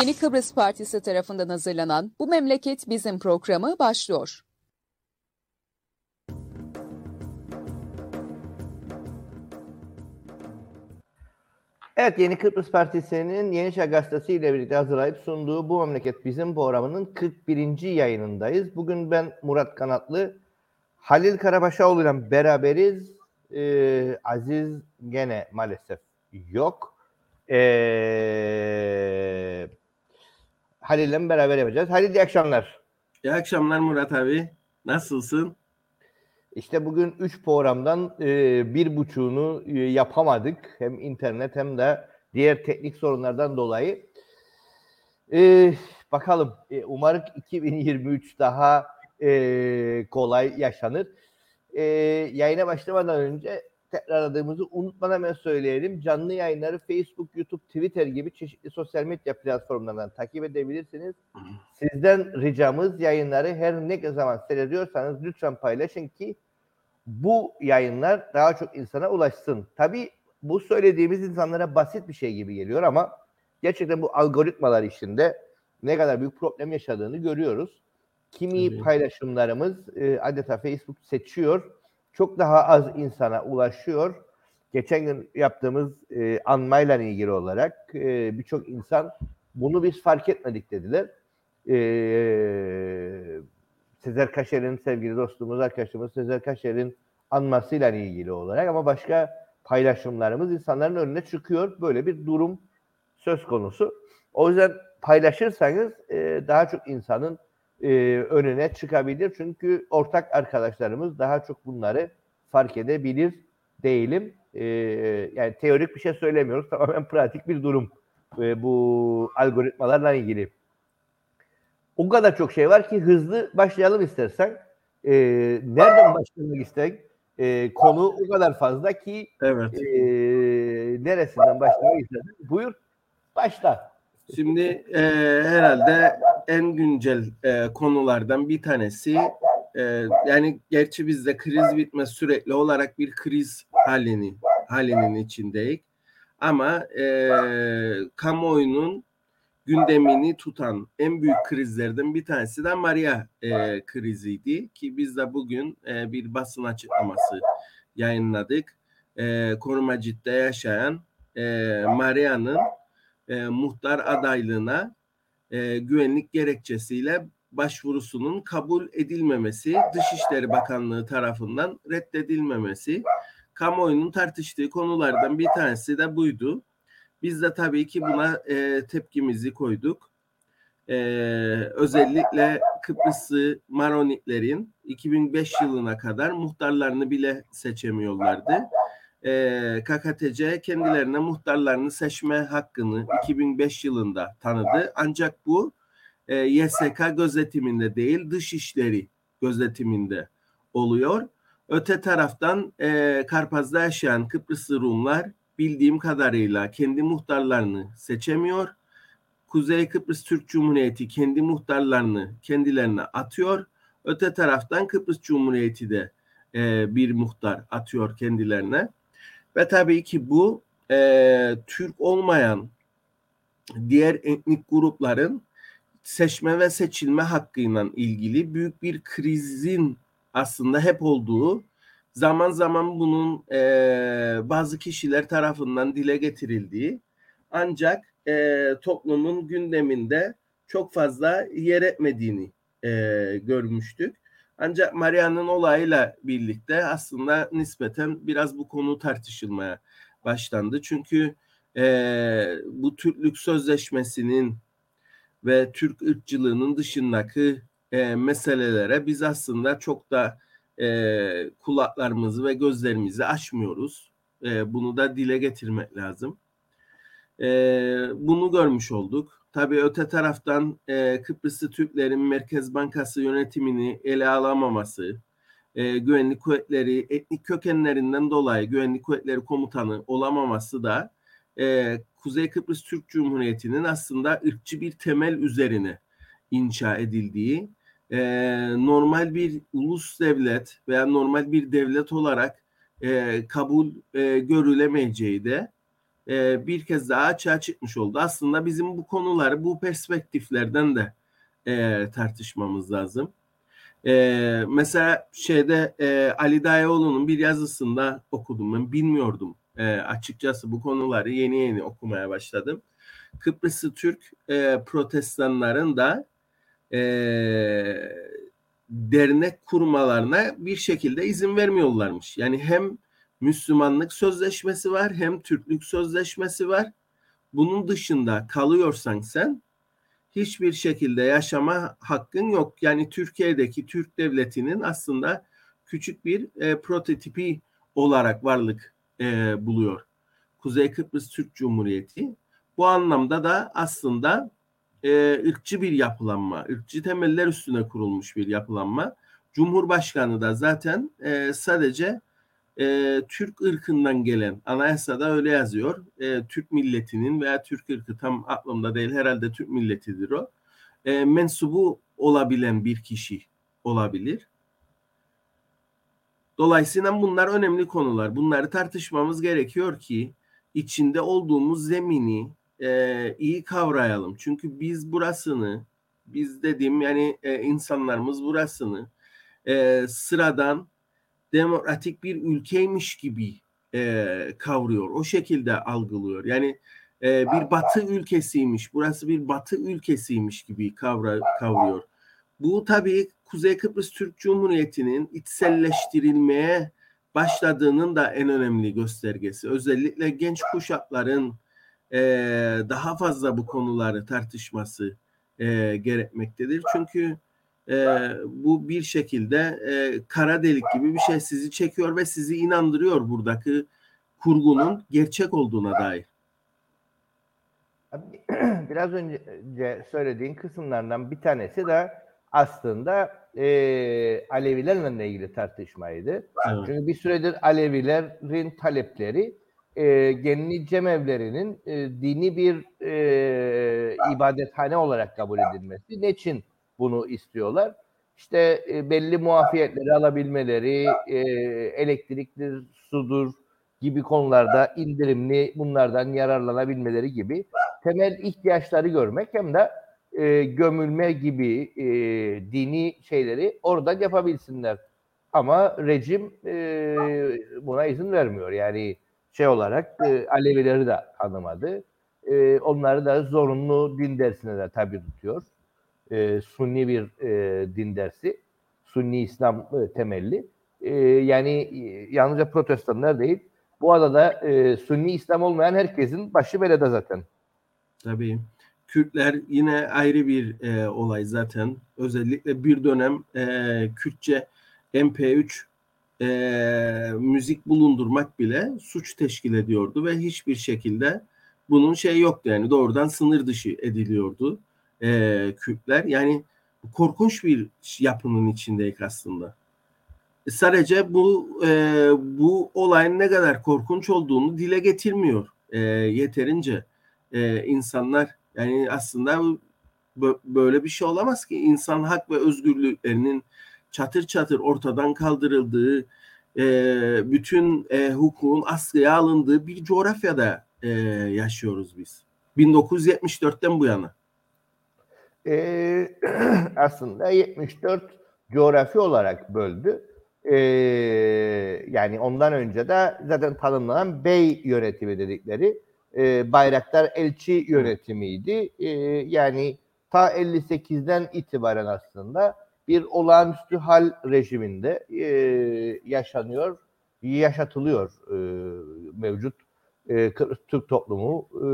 Yeni Kıbrıs Partisi tarafından hazırlanan Bu Memleket Bizim programı başlıyor. Evet Yeni Kıbrıs Partisi'nin Yeni Çağ Gazetesi ile birlikte hazırlayıp sunduğu Bu Memleket Bizim programının 41. yayınındayız. Bugün ben Murat Kanatlı, Halil Karabaşaoğlu ile beraberiz. Ee, Aziz gene maalesef yok. Ee, Halil'le beraber yapacağız. Halil iyi akşamlar. İyi akşamlar Murat abi. Nasılsın? İşte bugün 3 programdan e, bir buçuğunu e, yapamadık. Hem internet hem de diğer teknik sorunlardan dolayı. E, bakalım. E, umarım 2023 daha e, kolay yaşanır. E, yayına başlamadan önce tekrarladığımızı unutmadan hemen söyleyelim. Canlı yayınları Facebook, YouTube, Twitter gibi çeşitli sosyal medya platformlarından takip edebilirsiniz. Sizden ricamız yayınları her ne zaman seyrediyorsanız lütfen paylaşın ki bu yayınlar daha çok insana ulaşsın. Tabii bu söylediğimiz insanlara basit bir şey gibi geliyor ama gerçekten bu algoritmalar işinde ne kadar büyük problem yaşadığını görüyoruz. Kimi paylaşımlarımız e, adeta Facebook seçiyor. Çok daha az insana ulaşıyor. Geçen gün yaptığımız e, anmayla ilgili olarak e, birçok insan bunu biz fark etmedik dediler. Eee Sezer Kaşer'in sevgili dostumuz, arkadaşımız Sezer Kaşer'in anmasıyla ilgili olarak ama başka paylaşımlarımız insanların önüne çıkıyor. Böyle bir durum söz konusu. O yüzden paylaşırsanız e, daha çok insanın e, önüne çıkabilir. Çünkü ortak arkadaşlarımız daha çok bunları fark edebilir değilim. E, yani teorik bir şey söylemiyoruz. Tamamen pratik bir durum e, bu algoritmalarla ilgili. O kadar çok şey var ki hızlı başlayalım istersen. E, nereden başlamak istedik? E, konu o kadar fazla ki evet. e, neresinden başlamak istedim? Buyur, başla. Şimdi e, herhalde en güncel e, konulardan bir tanesi e, yani gerçi bizde kriz bitmez sürekli olarak bir kriz halini halinin içindeyiz. Ama e, kamuoyunun gündemini tutan en büyük krizlerden bir tanesi de Maria e, kriziydi ki biz de bugün e, bir basın açıklaması yayınladık. E, Korumacit'te yaşayan e, Maria'nın e, muhtar adaylığına e, güvenlik gerekçesiyle başvurusunun kabul edilmemesi, Dışişleri Bakanlığı tarafından reddedilmemesi, kamuoyunun tartıştığı konulardan bir tanesi de buydu. Biz de tabii ki buna e, tepkimizi koyduk. E, özellikle Kıbrıslı Maronitlerin 2005 yılına kadar muhtarlarını bile seçemiyorlardı. E, KKTC kendilerine muhtarlarını seçme hakkını 2005 yılında tanıdı. Ancak bu e, YSK gözetiminde değil dışişleri gözetiminde oluyor. Öte taraftan e, Karpaz'da yaşayan Kıbrıslı Rumlar bildiğim kadarıyla kendi muhtarlarını seçemiyor. Kuzey Kıbrıs Türk Cumhuriyeti kendi muhtarlarını kendilerine atıyor. Öte taraftan Kıbrıs Cumhuriyeti de e, bir muhtar atıyor kendilerine. Ve tabii ki bu e, Türk olmayan diğer etnik grupların seçme ve seçilme hakkıyla ilgili büyük bir krizin aslında hep olduğu zaman zaman bunun e, bazı kişiler tarafından dile getirildiği ancak e, toplumun gündeminde çok fazla yer etmediğini e, görmüştük. Ancak Maria'nın olayıyla birlikte aslında nispeten biraz bu konu tartışılmaya başlandı. Çünkü e, bu Türklük Sözleşmesi'nin ve Türk ırkçılığının dışındaki e, meselelere biz aslında çok da e, kulaklarımızı ve gözlerimizi açmıyoruz. E, bunu da dile getirmek lazım. E, bunu görmüş olduk. Tabii öte taraftan e, Kıbrıslı Türklerin Merkez Bankası yönetimini ele alamaması, e, güvenlik kuvvetleri etnik kökenlerinden dolayı güvenlik kuvvetleri komutanı olamaması da e, Kuzey Kıbrıs Türk Cumhuriyeti'nin aslında ırkçı bir temel üzerine inşa edildiği e, normal bir ulus devlet veya normal bir devlet olarak e, kabul e, görülemeyeceği de e, bir kez daha açığa çıkmış oldu. Aslında bizim bu konuları bu perspektiflerden de e, tartışmamız lazım. E, mesela şeyde e, Ali Dayaoğlu'nun bir yazısında okudum. Ben bilmiyordum e, açıkçası bu konuları yeni yeni okumaya başladım. Kıbrıslı Türk e, protestanların da e, dernek kurmalarına bir şekilde izin vermiyorlarmış. Yani hem Müslümanlık sözleşmesi var hem Türklük sözleşmesi var. Bunun dışında kalıyorsan sen hiçbir şekilde yaşama hakkın yok. Yani Türkiye'deki Türk devletinin aslında küçük bir e, prototipi olarak varlık e, buluyor. Kuzey Kıbrıs Türk Cumhuriyeti. Bu anlamda da aslında e, ırkçı bir yapılanma, ırkçı temeller üstüne kurulmuş bir yapılanma. Cumhurbaşkanı da zaten e, sadece e, Türk ırkından gelen anayasada öyle yazıyor. E, Türk milletinin veya Türk ırkı tam aklımda değil herhalde Türk milletidir o. E, mensubu olabilen bir kişi olabilir. Dolayısıyla bunlar önemli konular. Bunları tartışmamız gerekiyor ki içinde olduğumuz zemini e, iyi kavrayalım. Çünkü biz burasını, biz dediğim yani e, insanlarımız burasını e, sıradan demokratik bir ülkeymiş gibi e, kavruyor. O şekilde algılıyor. Yani e, bir batı ülkesiymiş, burası bir batı ülkesiymiş gibi kavra, kavruyor. Bu tabii Kuzey Kıbrıs Türk Cumhuriyeti'nin içselleştirilmeye başladığının da en önemli göstergesi. Özellikle genç kuşakların e, daha fazla bu konuları tartışması e, gerekmektedir. Çünkü e, bu bir şekilde e, kara delik gibi bir şey sizi çekiyor ve sizi inandırıyor buradaki kurgunun gerçek olduğuna dair. Biraz önce söylediğin kısımlardan bir tanesi de aslında e, Alevilerle ilgili tartışmaydı. Evet. Çünkü bir süredir Alevilerin talepleri e, Genli Cemevlerinin e, dini bir e, ibadethane olarak kabul edilmesi. Ne için bunu istiyorlar? İşte e, belli muafiyetleri alabilmeleri, e, elektriktir, sudur gibi konularda indirimli bunlardan yararlanabilmeleri gibi temel ihtiyaçları görmek hem de e, gömülme gibi e, dini şeyleri oradan yapabilsinler. Ama rejim e, buna izin vermiyor. Yani şey olarak e, Alevileri de tanımadı. E, onları da zorunlu din dersine de tabi tutuyor. E, Sunni bir e, din dersi. Sunni İslam e, temelli. E, yani e, yalnızca protestanlar değil. Bu adada e, Sunni İslam olmayan herkesin başı belede zaten. Tabii. Kürtler yine ayrı bir e, olay zaten. Özellikle bir dönem e, Kürtçe MP3 e, müzik bulundurmak bile suç teşkil ediyordu ve hiçbir şekilde bunun şey yoktu yani doğrudan sınır dışı ediliyordu e, Kürtler. Yani korkunç bir yapının içindeyik aslında. E, sadece bu e, bu olayın ne kadar korkunç olduğunu dile getirmiyor e, yeterince e, insanlar. Yani aslında böyle bir şey olamaz ki insan hak ve özgürlüklerinin çatır çatır ortadan kaldırıldığı, e, bütün e, hukukun askıya alındığı bir coğrafyada e, yaşıyoruz biz. 1974'ten bu yana. Ee, aslında 74 coğrafi olarak böldü. Ee, yani ondan önce de zaten tanımlanan bey yönetimi dedikleri e, Bayraktar elçi yönetimiydi. E, yani ta 58'den itibaren aslında bir olağanüstü hal rejiminde e, yaşanıyor, yaşatılıyor e, mevcut e, Türk toplumu e,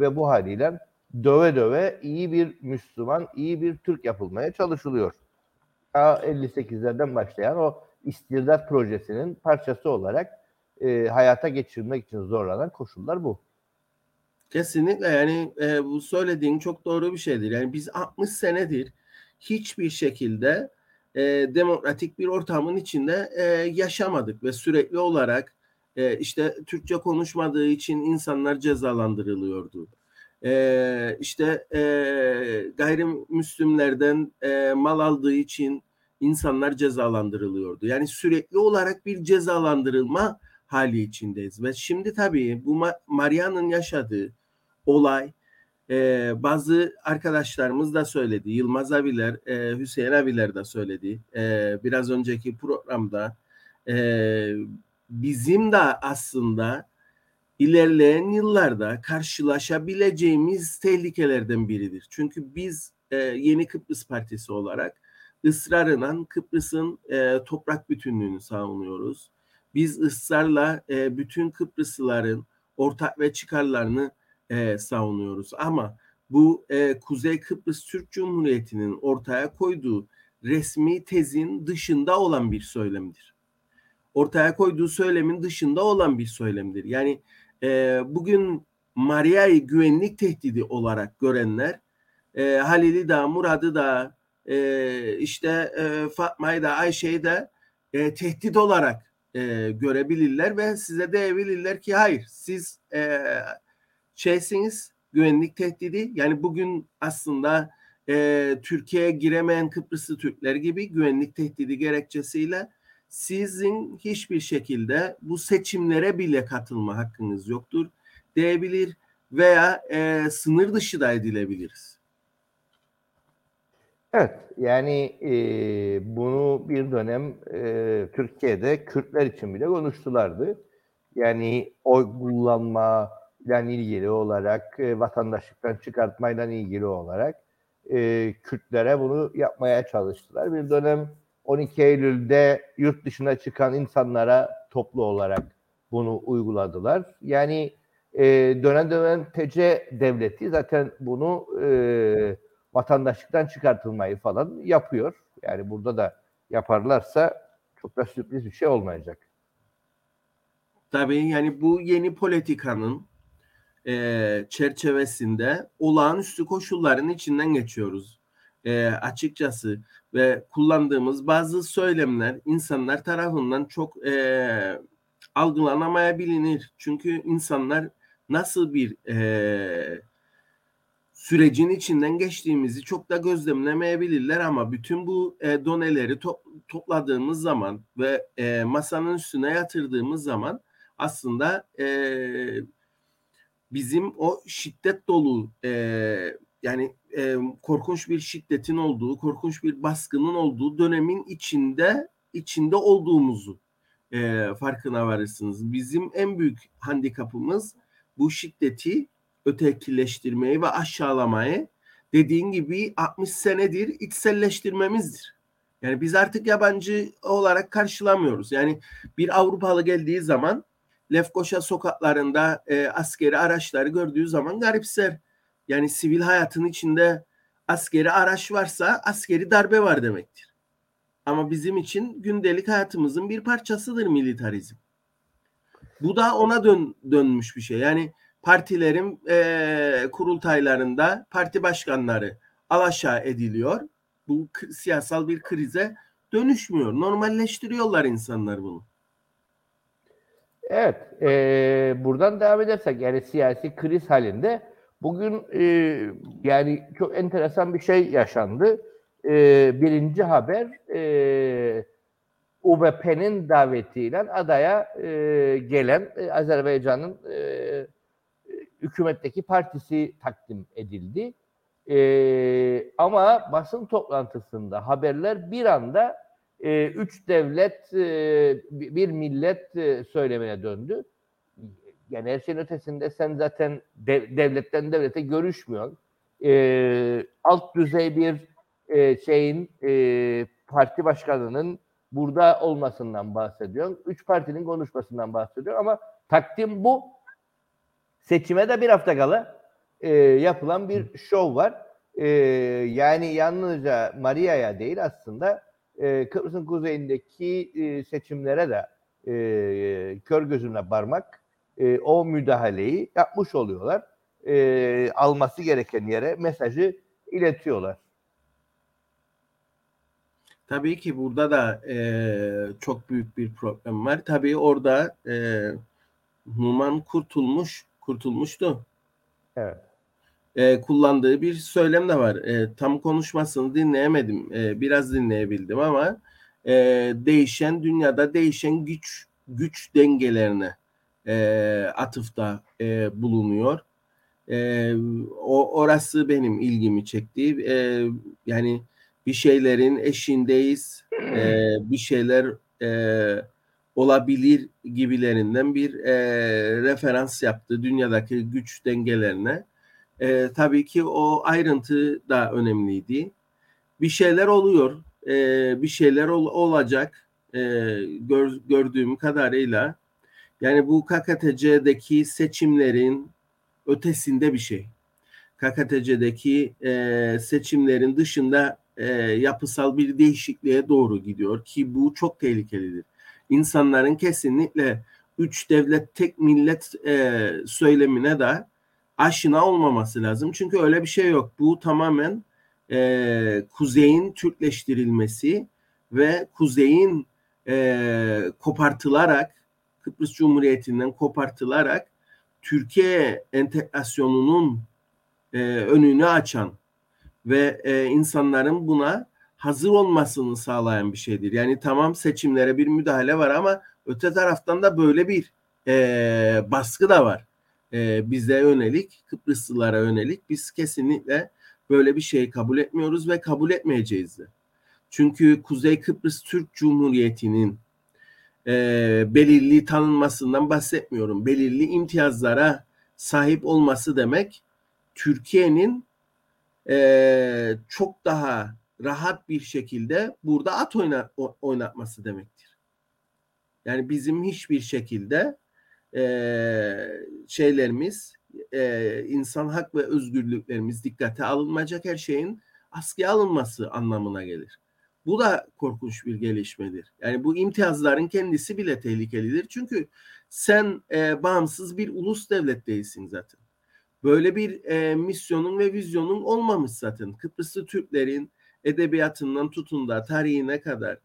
ve bu haliyle döve döve iyi bir Müslüman, iyi bir Türk yapılmaya çalışılıyor. Ta 58'lerden başlayan o istirdat projesinin parçası olarak e, hayata geçirmek için zorlanan koşullar bu. Kesinlikle yani e, bu söylediğin çok doğru bir şeydir. Yani biz 60 senedir hiçbir şekilde e, demokratik bir ortamın içinde e, yaşamadık ve sürekli olarak e, işte Türkçe konuşmadığı için insanlar cezalandırılıyordu. E, işte e, gayrimüslimlerden e, mal aldığı için insanlar cezalandırılıyordu. Yani sürekli olarak bir cezalandırılma hali içindeyiz. Ve şimdi tabii bu Maria'nın yaşadığı olay e, bazı arkadaşlarımız da söyledi. Yılmaz abiler, e, Hüseyin abiler de söyledi. E, biraz önceki programda e, bizim de aslında ilerleyen yıllarda karşılaşabileceğimiz tehlikelerden biridir. Çünkü biz e, Yeni Kıbrıs Partisi olarak ısrarla Kıbrıs'ın e, toprak bütünlüğünü savunuyoruz. Biz ısrarla e, bütün Kıbrıslıların ortak ve çıkarlarını e, savunuyoruz. Ama bu e, Kuzey Kıbrıs Türk Cumhuriyeti'nin ortaya koyduğu resmi tezin dışında olan bir söylemdir. Ortaya koyduğu söylemin dışında olan bir söylemdir. Yani e, bugün Maria'yı güvenlik tehdidi olarak görenler e, Halil'i de Murad'ı da e, işte e, Fatma'yı da Ayşe'yi de e, tehdit olarak e, görebilirler ve size diyebilirler ki hayır siz e, şeysiniz güvenlik tehdidi. Yani bugün aslında e, Türkiye'ye giremeyen Kıbrıslı Türkler gibi güvenlik tehdidi gerekçesiyle sizin hiçbir şekilde bu seçimlere bile katılma hakkınız yoktur diyebilir veya e, sınır dışı da edilebiliriz. Evet, yani e, bunu bir dönem e, Türkiye'de Kürtler için bile konuştulardı. Yani oy kullanma ile ilgili olarak, e, vatandaşlıktan çıkartmayla ilgili olarak e, Kürtlere bunu yapmaya çalıştılar. Bir dönem 12 Eylül'de yurt dışına çıkan insanlara toplu olarak bunu uyguladılar. Yani e, dönem dönem TC devleti zaten bunu e, vatandaşlıktan çıkartılmayı falan yapıyor. Yani burada da yaparlarsa çok da sürpriz bir şey olmayacak. Tabii yani bu yeni politikanın e, çerçevesinde olağanüstü koşulların içinden geçiyoruz. E, açıkçası ve kullandığımız bazı söylemler insanlar tarafından çok e, algılanamayabilir. Çünkü insanlar nasıl bir e, sürecin içinden geçtiğimizi çok da gözlemlemeyebilirler ama bütün bu e, doneleri to- topladığımız zaman ve e, masanın üstüne yatırdığımız zaman aslında e, bizim o şiddet dolu e, yani e, korkunç bir şiddetin olduğu, korkunç bir baskının olduğu dönemin içinde içinde olduğumuzu e, farkına varırsınız. Bizim en büyük handikapımız bu şiddeti ötekileştirmeyi ve aşağılamayı dediğin gibi 60 senedir içselleştirmemizdir. Yani biz artık yabancı olarak karşılamıyoruz. Yani bir Avrupalı geldiği zaman Lefkoşa sokaklarında e, askeri araçları gördüğü zaman garipser. Yani sivil hayatın içinde askeri araç varsa askeri darbe var demektir. Ama bizim için gündelik hayatımızın bir parçasıdır militarizm. Bu da ona dön, dönmüş bir şey. Yani partilerin e, kurultaylarında parti başkanları alaşağı ediliyor. Bu siyasal bir krize dönüşmüyor. Normalleştiriyorlar insanlar bunu. Evet, e, buradan devam edersek yani siyasi kriz halinde bugün e, yani çok enteresan bir şey yaşandı. E, birinci haber e, UBP'nin davetiyle adaya e, gelen e, Azerbaycan'ın e, hükümetteki partisi takdim edildi. E, ama basın toplantısında haberler bir anda e, üç devlet, e, bir millet e, söylemine döndü. Yani her şeyin ötesinde sen zaten dev, devletten devlete görüşmüyorsun. E, alt düzey bir e, şeyin e, parti başkanının burada olmasından bahsediyorsun. Üç partinin konuşmasından bahsediyor ama takdim bu. Seçime de bir hafta kala e, yapılan bir şov var. E, yani yalnızca Maria'ya değil aslında e, Kıbrıs'ın kuzeyindeki e, seçimlere de e, kör gözüne parmak e, o müdahaleyi yapmış oluyorlar. E, alması gereken yere mesajı iletiyorlar. Tabii ki burada da e, çok büyük bir problem var. Tabii orada e, Numan kurtulmuş, kurtulmuştu. Evet. E, kullandığı bir söylem de var. E, tam konuşmasını dinleyemedim. E, biraz dinleyebildim ama e, değişen dünyada değişen güç güç dengelerine e, atıfta e, bulunuyor. E, o orası benim ilgimi çekti. E, yani bir şeylerin eşindeyiz, e, bir şeyler e, olabilir gibilerinden bir e, referans yaptı dünyadaki güç dengelerine. E, tabii ki o ayrıntı da önemliydi. Bir şeyler oluyor, e, bir şeyler ol, olacak e, gör, gördüğüm kadarıyla. Yani bu KKTC'deki seçimlerin ötesinde bir şey. KKTC'deki e, seçimlerin dışında e, yapısal bir değişikliğe doğru gidiyor ki bu çok tehlikelidir. İnsanların kesinlikle üç devlet tek millet e, söylemine de aşina olmaması lazım. Çünkü öyle bir şey yok. Bu tamamen e, kuzeyin Türkleştirilmesi ve kuzeyin e, kopartılarak Kıbrıs Cumhuriyeti'nden kopartılarak Türkiye entegrasyonunun e, önünü açan ve e, insanların buna hazır olmasını sağlayan bir şeydir. Yani tamam seçimlere bir müdahale var ama öte taraftan da böyle bir e, baskı da var. E, bize yönelik, Kıbrıslılara yönelik biz kesinlikle böyle bir şey kabul etmiyoruz ve kabul etmeyeceğiz de. Çünkü Kuzey Kıbrıs Türk Cumhuriyeti'nin e, belirli tanınmasından bahsetmiyorum. Belirli imtiyazlara sahip olması demek Türkiye'nin e, çok daha rahat bir şekilde burada at oyna, oynatması demektir. Yani bizim hiçbir şekilde e, şeylerimiz e, insan hak ve özgürlüklerimiz dikkate alınmayacak her şeyin askıya alınması anlamına gelir. Bu da korkunç bir gelişmedir. Yani bu imtiyazların kendisi bile tehlikelidir. Çünkü sen e, bağımsız bir ulus devlet değilsin zaten. Böyle bir e, misyonun ve vizyonun olmamış zaten. Kıbrıslı Türklerin edebiyatından tutun da tarihine kadar,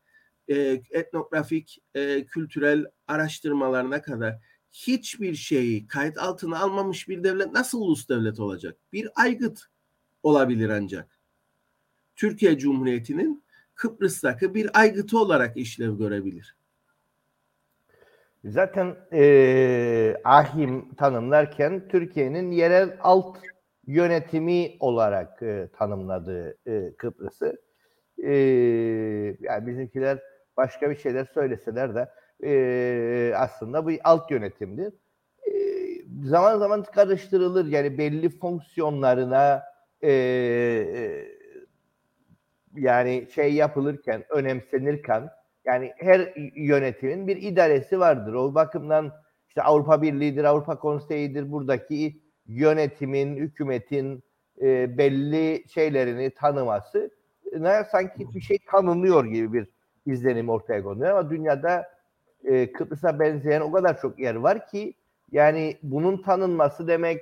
e, etnografik, e, kültürel araştırmalarına kadar hiçbir şeyi kayıt altına almamış bir devlet nasıl ulus devlet olacak? Bir aygıt olabilir ancak. Türkiye Cumhuriyeti'nin Kıbrıs'taki bir aygıtı olarak işlev görebilir. Zaten e, ahim tanımlarken Türkiye'nin yerel alt yönetimi olarak e, tanımladığı e, Kıbrıs'ı. E, yani bizimkiler başka bir şeyler söyleseler de e, aslında bu alt yönetimdir. E, zaman zaman karıştırılır yani belli fonksiyonlarına e, e, yani şey yapılırken önemsenirken yani her yönetimin bir idaresi vardır. O bakımdan işte Avrupa Birliği'dir, Avrupa Konseyi'dir buradaki yönetimin, hükümetin e, belli şeylerini tanıması ne sanki bir şey tanınıyor gibi bir izlenim ortaya konuyor ama dünyada e, Kıbrıs'a benzeyen o kadar çok yer var ki yani bunun tanınması demek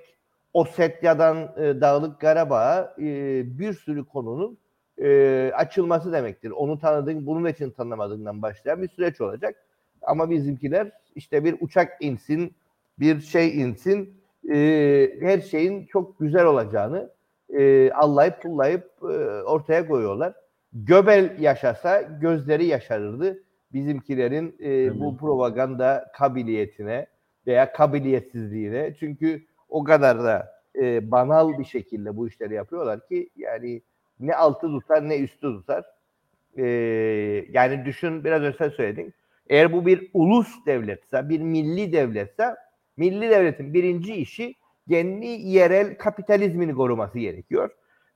Osetya'dan e, Dağlık Karabağ'a e, bir sürü konunun e, açılması demektir. Onu tanıdığın, bunun için tanımadığından başlayan bir süreç olacak. Ama bizimkiler işte bir uçak insin, bir şey insin, e, her şeyin çok güzel olacağını e, allayıp pullayıp e, ortaya koyuyorlar. Göbel yaşasa gözleri yaşarırdı. Bizimkilerin e, bu propaganda kabiliyetine veya kabiliyetsizliğine. Çünkü o kadar da e, banal bir şekilde bu işleri yapıyorlar ki yani ne altı tutar ne üstü tutar. Ee, yani düşün biraz önce söyledin. Eğer bu bir ulus devletse, bir milli devletse milli devletin birinci işi kendi yerel kapitalizmini koruması gerekiyor.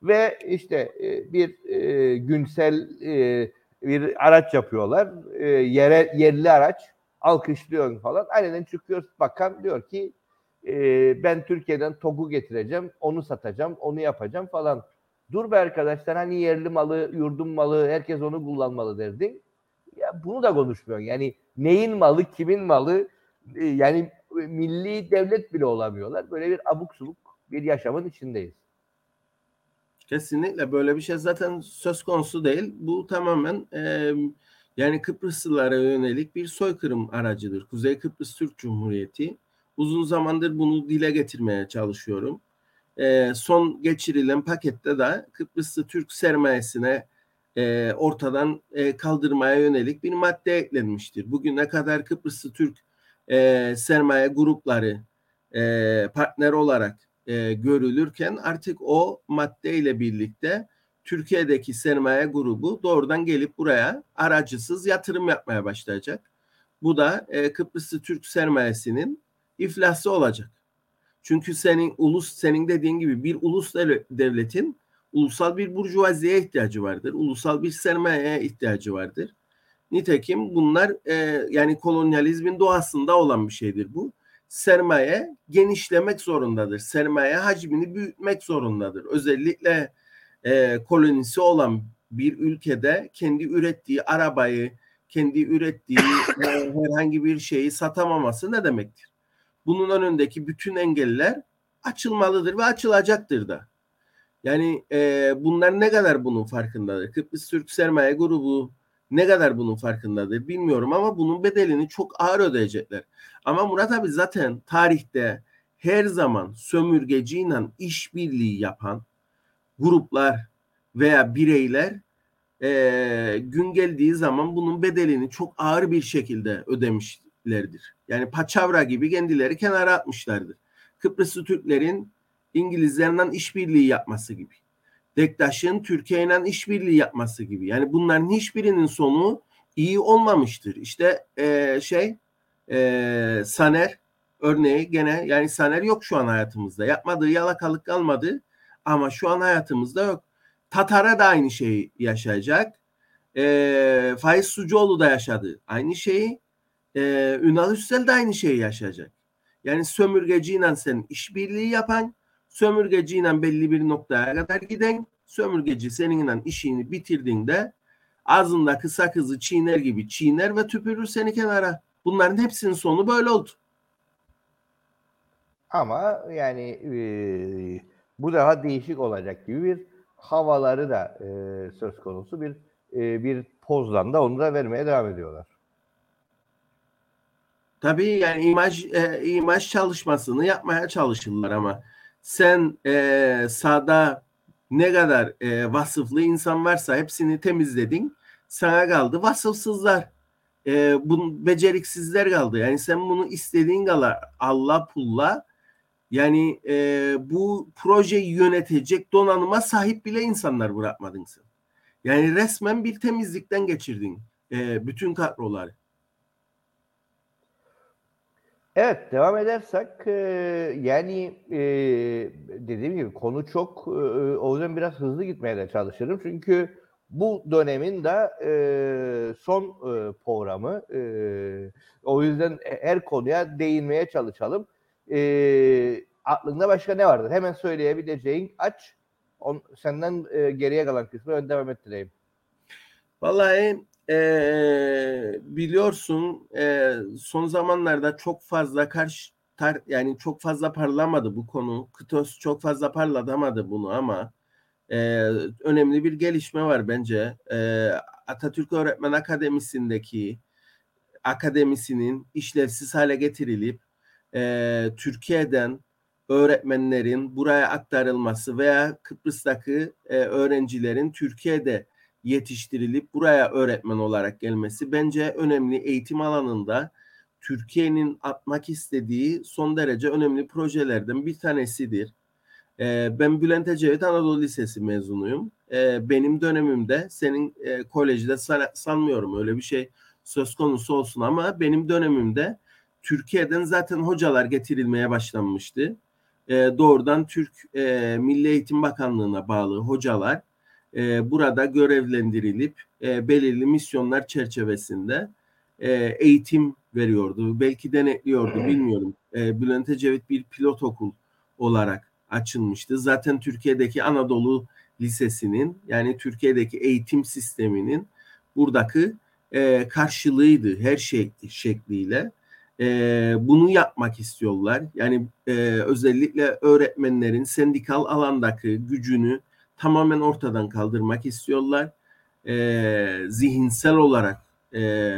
Ve işte e, bir e, günsel e, bir araç yapıyorlar. E, yere, yerli araç alkışlıyor falan. Aynen çıkıyor bakan diyor ki e, ben Türkiye'den TOG'u getireceğim, onu satacağım, onu yapacağım falan. Dur be arkadaşlar hani yerli malı, yurdun malı, herkes onu kullanmalı derdin. Ya bunu da konuşmuyor. Yani neyin malı, kimin malı? E, yani milli devlet bile olamıyorlar. Böyle bir abuk subuk bir yaşamın içindeyiz. Kesinlikle böyle bir şey zaten söz konusu değil. Bu tamamen e, yani Kıbrıslılara yönelik bir soykırım aracıdır. Kuzey Kıbrıs Türk Cumhuriyeti. Uzun zamandır bunu dile getirmeye çalışıyorum e, son geçirilen pakette de Kıbrıslı Türk sermayesine e, ortadan e, kaldırmaya yönelik bir madde eklenmiştir. Bugüne kadar Kıbrıslı Türk e, sermaye grupları e, partner olarak e, görülürken artık o maddeyle birlikte Türkiye'deki sermaye grubu doğrudan gelip buraya aracısız yatırım yapmaya başlayacak. Bu da e, Kıbrıslı Türk sermayesinin iflası olacak. Çünkü senin ulus senin dediğin gibi bir ulus devletin ulusal bir burjuvaziye ihtiyacı vardır. Ulusal bir sermayeye ihtiyacı vardır. Nitekim bunlar e, yani kolonyalizmin doğasında olan bir şeydir bu. Sermaye genişlemek zorundadır. Sermaye hacmini büyütmek zorundadır. Özellikle e, kolonisi olan bir ülkede kendi ürettiği arabayı, kendi ürettiği e, herhangi bir şeyi satamaması ne demektir? Bunun önündeki bütün engeller açılmalıdır ve açılacaktır da. Yani e, bunlar ne kadar bunun farkındadır? Kıbrıs Türk Sermaye Grubu ne kadar bunun farkındadır bilmiyorum ama bunun bedelini çok ağır ödeyecekler. Ama Murat abi zaten tarihte her zaman sömürgeciyle işbirliği yapan gruplar veya bireyler e, gün geldiği zaman bunun bedelini çok ağır bir şekilde ödemişlerdir. Yani paçavra gibi kendileri kenara atmışlardır. Kıbrıslı Türklerin İngilizlerden işbirliği yapması gibi. Dektaş'ın Türkiye işbirliği yapması gibi. Yani bunların hiçbirinin sonu iyi olmamıştır. İşte e, şey e, Saner örneği gene yani Saner yok şu an hayatımızda. Yapmadığı yalakalık kalmadı ama şu an hayatımızda yok. Tatar'a da aynı şeyi yaşayacak. E, Faiz Sucuoğlu da yaşadı. Aynı şeyi. E, Ünal Üstel de aynı şeyi yaşayacak. Yani sömürgeciyle sen işbirliği yapan, sömürgeciyle belli bir noktaya kadar giden, sömürgeci seninle işini bitirdiğinde ağzında kısa kızı çiğner gibi çiğner ve tüpürür seni kenara. Bunların hepsinin sonu böyle oldu. Ama yani e, bu daha değişik olacak gibi bir havaları da e, söz konusu bir e, bir pozdan da onu da vermeye devam ediyorlar. Tabii yani imaj e, imaj çalışmasını yapmaya çalışırlar ama sen e, sahada ne kadar e, vasıflı insan varsa hepsini temizledin. Sana kaldı vasıfsızlar. E, bu beceriksizler kaldı. Yani sen bunu istediğin kadar Allah pulla yani e, bu projeyi yönetecek donanıma sahip bile insanlar bırakmadın sen. Yani resmen bir temizlikten geçirdin e, bütün kadroları. Evet devam edersek e, yani e, dediğim gibi konu çok e, o yüzden biraz hızlı gitmeye de çalışırım çünkü bu dönemin de e, son e, programı e, o yüzden her konuya değinmeye çalışalım. E, aklında başka ne vardır? Hemen söyleyebileceğin aç senden e, geriye kalan kısmı ön devam ettireyim. Vallahi e, biliyorsun e, son zamanlarda çok fazla karşı tar, yani çok fazla parlamadı bu konu. Kıtos çok fazla parlatamadı bunu ama e, önemli bir gelişme var bence. E, Atatürk Öğretmen Akademisi'ndeki akademisinin işlevsiz hale getirilip e, Türkiye'den öğretmenlerin buraya aktarılması veya Kıbrıs'taki e, öğrencilerin Türkiye'de yetiştirilip buraya öğretmen olarak gelmesi bence önemli eğitim alanında Türkiye'nin atmak istediği son derece önemli projelerden bir tanesidir. E, ben Bülent Ecevit Anadolu Lisesi mezunuyum. E, benim dönemimde senin e, kolejde san, sanmıyorum öyle bir şey söz konusu olsun ama benim dönemimde Türkiye'den zaten hocalar getirilmeye başlanmıştı. E, doğrudan Türk e, Milli Eğitim Bakanlığı'na bağlı hocalar e, burada görevlendirilip e, belirli misyonlar çerçevesinde e, eğitim veriyordu. Belki denetliyordu bilmiyorum. E, Bülent Ecevit bir pilot okul olarak açılmıştı. Zaten Türkiye'deki Anadolu Lisesi'nin yani Türkiye'deki eğitim sisteminin buradaki e, karşılığıydı her şey şekliyle. E, bunu yapmak istiyorlar. Yani e, özellikle öğretmenlerin sendikal alandaki gücünü tamamen ortadan kaldırmak istiyorlar. E, zihinsel olarak e,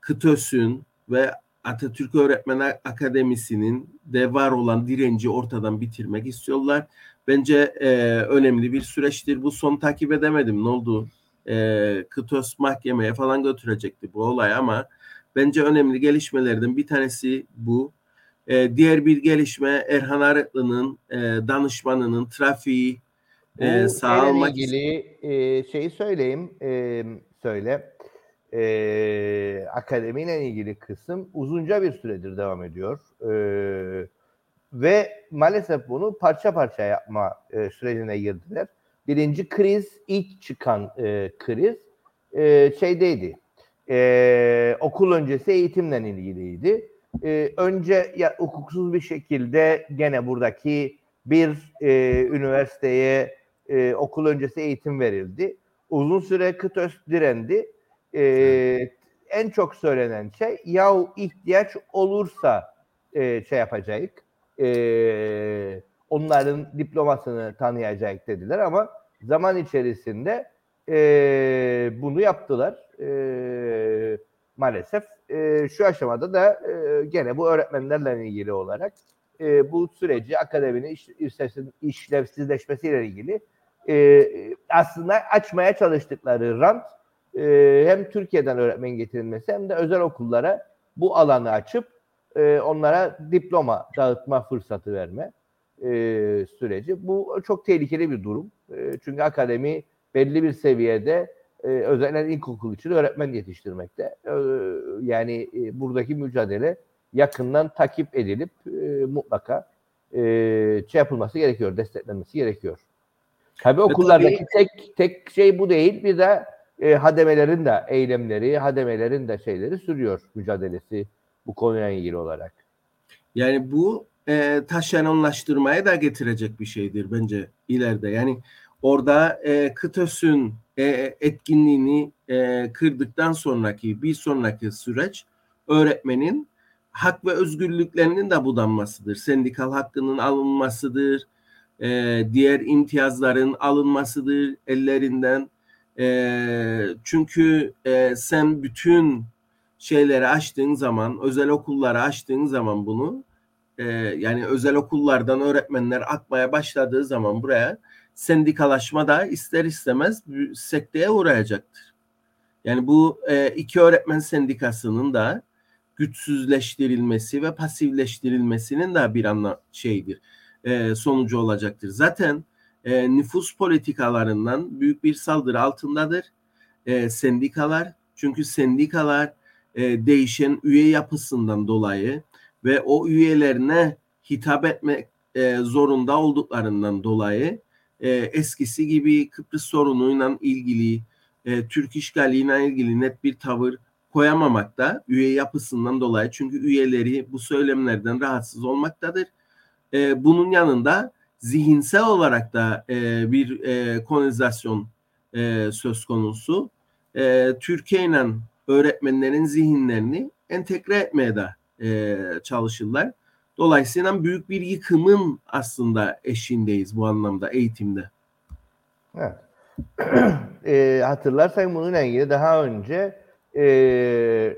KTÖS'ün ve Atatürk Öğretmen Akademisi'nin de var olan direnci ortadan bitirmek istiyorlar. bence e, önemli bir süreçtir. Bu son takip edemedim. Ne oldu? E, Kıtos mahkemeye falan götürecekti bu olay ama bence önemli gelişmelerden bir tanesi bu. E, diğer bir gelişme Erhan Arıklı'nın e, danışmanının trafiği e, sağlamak ilgili e, şeyi söyleyeyim e, söyle e, akademiyle ilgili kısım uzunca bir süredir devam ediyor. E, ve maalesef bunu parça parça yapma e, sürecine girdiler. Birinci kriz, ilk çıkan e, kriz e, şeydeydi. E, okul öncesi eğitimle ilgiliydi. E, önce ya, hukuksuz bir şekilde gene buradaki bir e, üniversiteye e, okul öncesi eğitim verildi. Uzun süre KıTÖS direndi. E, en çok söylenen şey yahu ihtiyaç olursa e, şey yapacağız. E, onların diplomasını tanıyacak dediler ama zaman içerisinde e, bunu yaptılar. E, maalesef e, şu aşamada da e, gene bu öğretmenlerle ilgili olarak e, bu süreci akademinin iş, işlevsizleşmesiyle ilgili e, aslında açmaya çalıştıkları rant e, hem Türkiye'den öğretmen getirilmesi hem de özel okullara bu alanı açıp e, onlara diploma dağıtma fırsatı verme e, süreci. Bu çok tehlikeli bir durum. E, çünkü akademi belli bir seviyede e, özellikle ilkokul için öğretmen yetiştirmekte. E, yani e, buradaki mücadele yakından takip edilip e, mutlaka e, şey yapılması gerekiyor, desteklenmesi gerekiyor. Tabii okullardaki tabii, tek tek şey bu değil. Bir de e, hademelerin de eylemleri, hademelerin de şeyleri sürüyor mücadelesi bu konuyla ilgili olarak. Yani bu e, taşeronlaştırmaya da getirecek bir şeydir bence ileride. Yani orada e, KıTÖS'ün e, etkinliğini e, kırdıktan sonraki bir sonraki süreç öğretmenin hak ve özgürlüklerinin de budanmasıdır. Sendikal hakkının alınmasıdır e, diğer imtiyazların alınmasıdır ellerinden. E, çünkü e, sen bütün şeyleri açtığın zaman, özel okulları açtığın zaman bunu, e, yani özel okullardan öğretmenler akmaya başladığı zaman buraya sendikalaşma da ister istemez sekteye uğrayacaktır. Yani bu e, iki öğretmen sendikasının da güçsüzleştirilmesi ve pasifleştirilmesinin de bir anla şeydir e, sonucu olacaktır. Zaten e, nüfus politikalarından büyük bir saldırı altındadır e, sendikalar. Çünkü sendikalar e, değişen üye yapısından dolayı ve o üyelerine hitap etmek e, zorunda olduklarından dolayı e, eskisi gibi Kıbrıs sorunuyla ilgili, e, Türk işgaliyle ilgili net bir tavır koyamamakta üye yapısından dolayı. Çünkü üyeleri bu söylemlerden rahatsız olmaktadır e, bunun yanında zihinsel olarak da e, bir e, kolonizasyon e, söz konusu. E, Türkiye ile öğretmenlerin zihinlerini entegre etmeye de e, çalışırlar. Dolayısıyla büyük bir yıkımın aslında eşiğindeyiz bu anlamda eğitimde. Evet. e, hatırlarsak bununla ilgili daha önce e,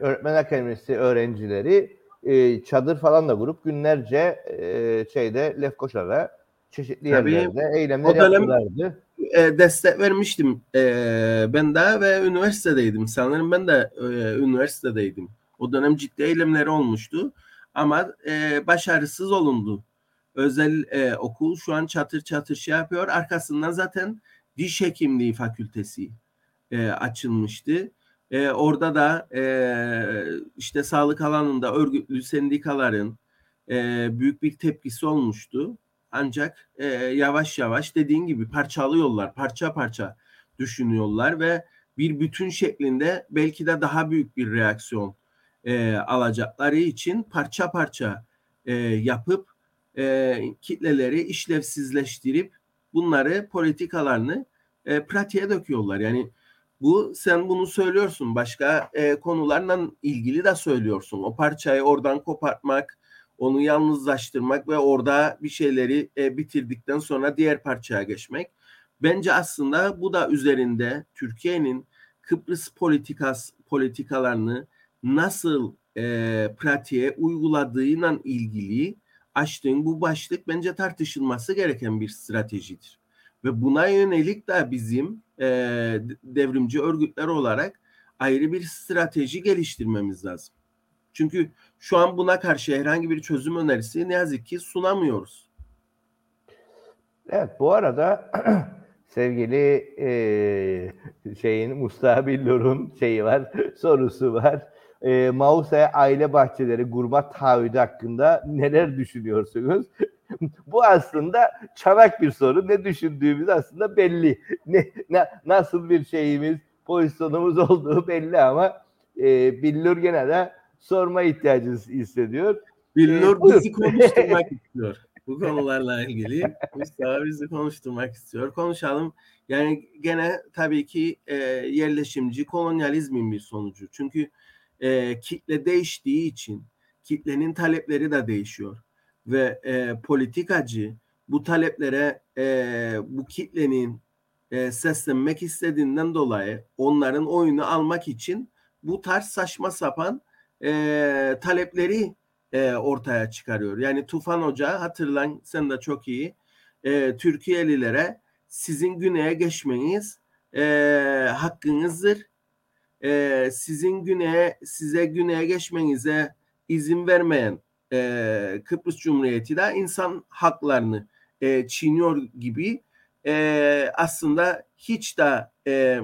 öğretmen akademisi öğrencileri e, çadır falan da kurup günlerce e, şeyde Lefkoşa'da çeşitli Tabii, yerlerde eylemler yaptılardı. E, destek vermiştim e, ben de ve üniversitedeydim. Sanırım ben de e, üniversitedeydim. O dönem ciddi eylemleri olmuştu ama e, başarısız olundu. Özel e, okul şu an çatır çatır şey yapıyor. Arkasından zaten diş hekimliği fakültesi e, açılmıştı. E, orada da e, işte sağlık alanında örgütlü sendikaların e, büyük bir tepkisi olmuştu. Ancak e, yavaş yavaş dediğin gibi parçalıyorlar, parça parça düşünüyorlar ve bir bütün şeklinde belki de daha büyük bir reaksiyon e, alacakları için parça parça e, yapıp e, kitleleri işlevsizleştirip bunları politikalarını e, pratiğe döküyorlar. Yani bu sen bunu söylüyorsun. Başka e, konularla ilgili de söylüyorsun. O parçayı oradan kopartmak, onu yalnızlaştırmak ve orada bir şeyleri e, bitirdikten sonra diğer parçaya geçmek. Bence aslında bu da üzerinde Türkiye'nin Kıbrıs politikas politikalarını nasıl e, pratiğe uyguladığıyla ilgili açtığın bu başlık bence tartışılması gereken bir stratejidir. Ve buna yönelik de bizim e, devrimci örgütler olarak ayrı bir strateji geliştirmemiz lazım. Çünkü şu an buna karşı herhangi bir çözüm önerisi ne yazık ki sunamıyoruz. Evet bu arada sevgili e, şeyin Mustafa Billur'un şeyi var sorusu var. E, Mause aile bahçeleri gurma taahhüdü hakkında neler düşünüyorsunuz? bu aslında çanak bir soru. Ne düşündüğümüz aslında belli. Ne, ne nasıl bir şeyimiz, pozisyonumuz olduğu belli ama e, Billur gene de sorma ihtiyacı hissediyor. Billur e, bizi konuşturmak istiyor bu konularla ilgili. Mustafa bizi konuşturmak istiyor. Konuşalım. Yani gene tabii ki e, yerleşimci kolonyalizmin bir sonucu. Çünkü e, kitle değiştiği için kitlenin talepleri de değişiyor. Ve e, politikacı bu taleplere e, bu kitlenin e, seslenmek istediğinden dolayı onların oyunu almak için bu tarz saçma sapan e, talepleri e, ortaya çıkarıyor. Yani Tufan Hoca hatırlan sen de çok iyi e, Türkiye'lilere sizin güneye geçmeniz e, hakkınızdır. E, sizin güneye size güneye geçmenize izin vermeyen e, Kıbrıs Cumhuriyeti de insan haklarını e, çiğniyor gibi e, aslında hiç de e,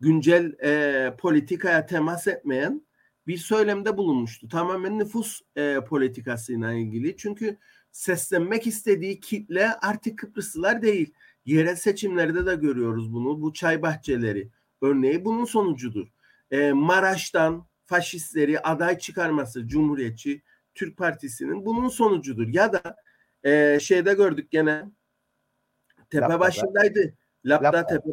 güncel e, politikaya temas etmeyen bir söylemde bulunmuştu. Tamamen nüfus e, politikasıyla ilgili. Çünkü seslenmek istediği kitle artık Kıbrıslılar değil. Yerel seçimlerde de görüyoruz bunu. Bu çay bahçeleri örneği bunun sonucudur. E, Maraş'tan faşistleri aday çıkarması Cumhuriyetçi Türk Partisi'nin bunun sonucudur. Ya da e, şeyde gördük gene tepe başındaydı. Lapta tepe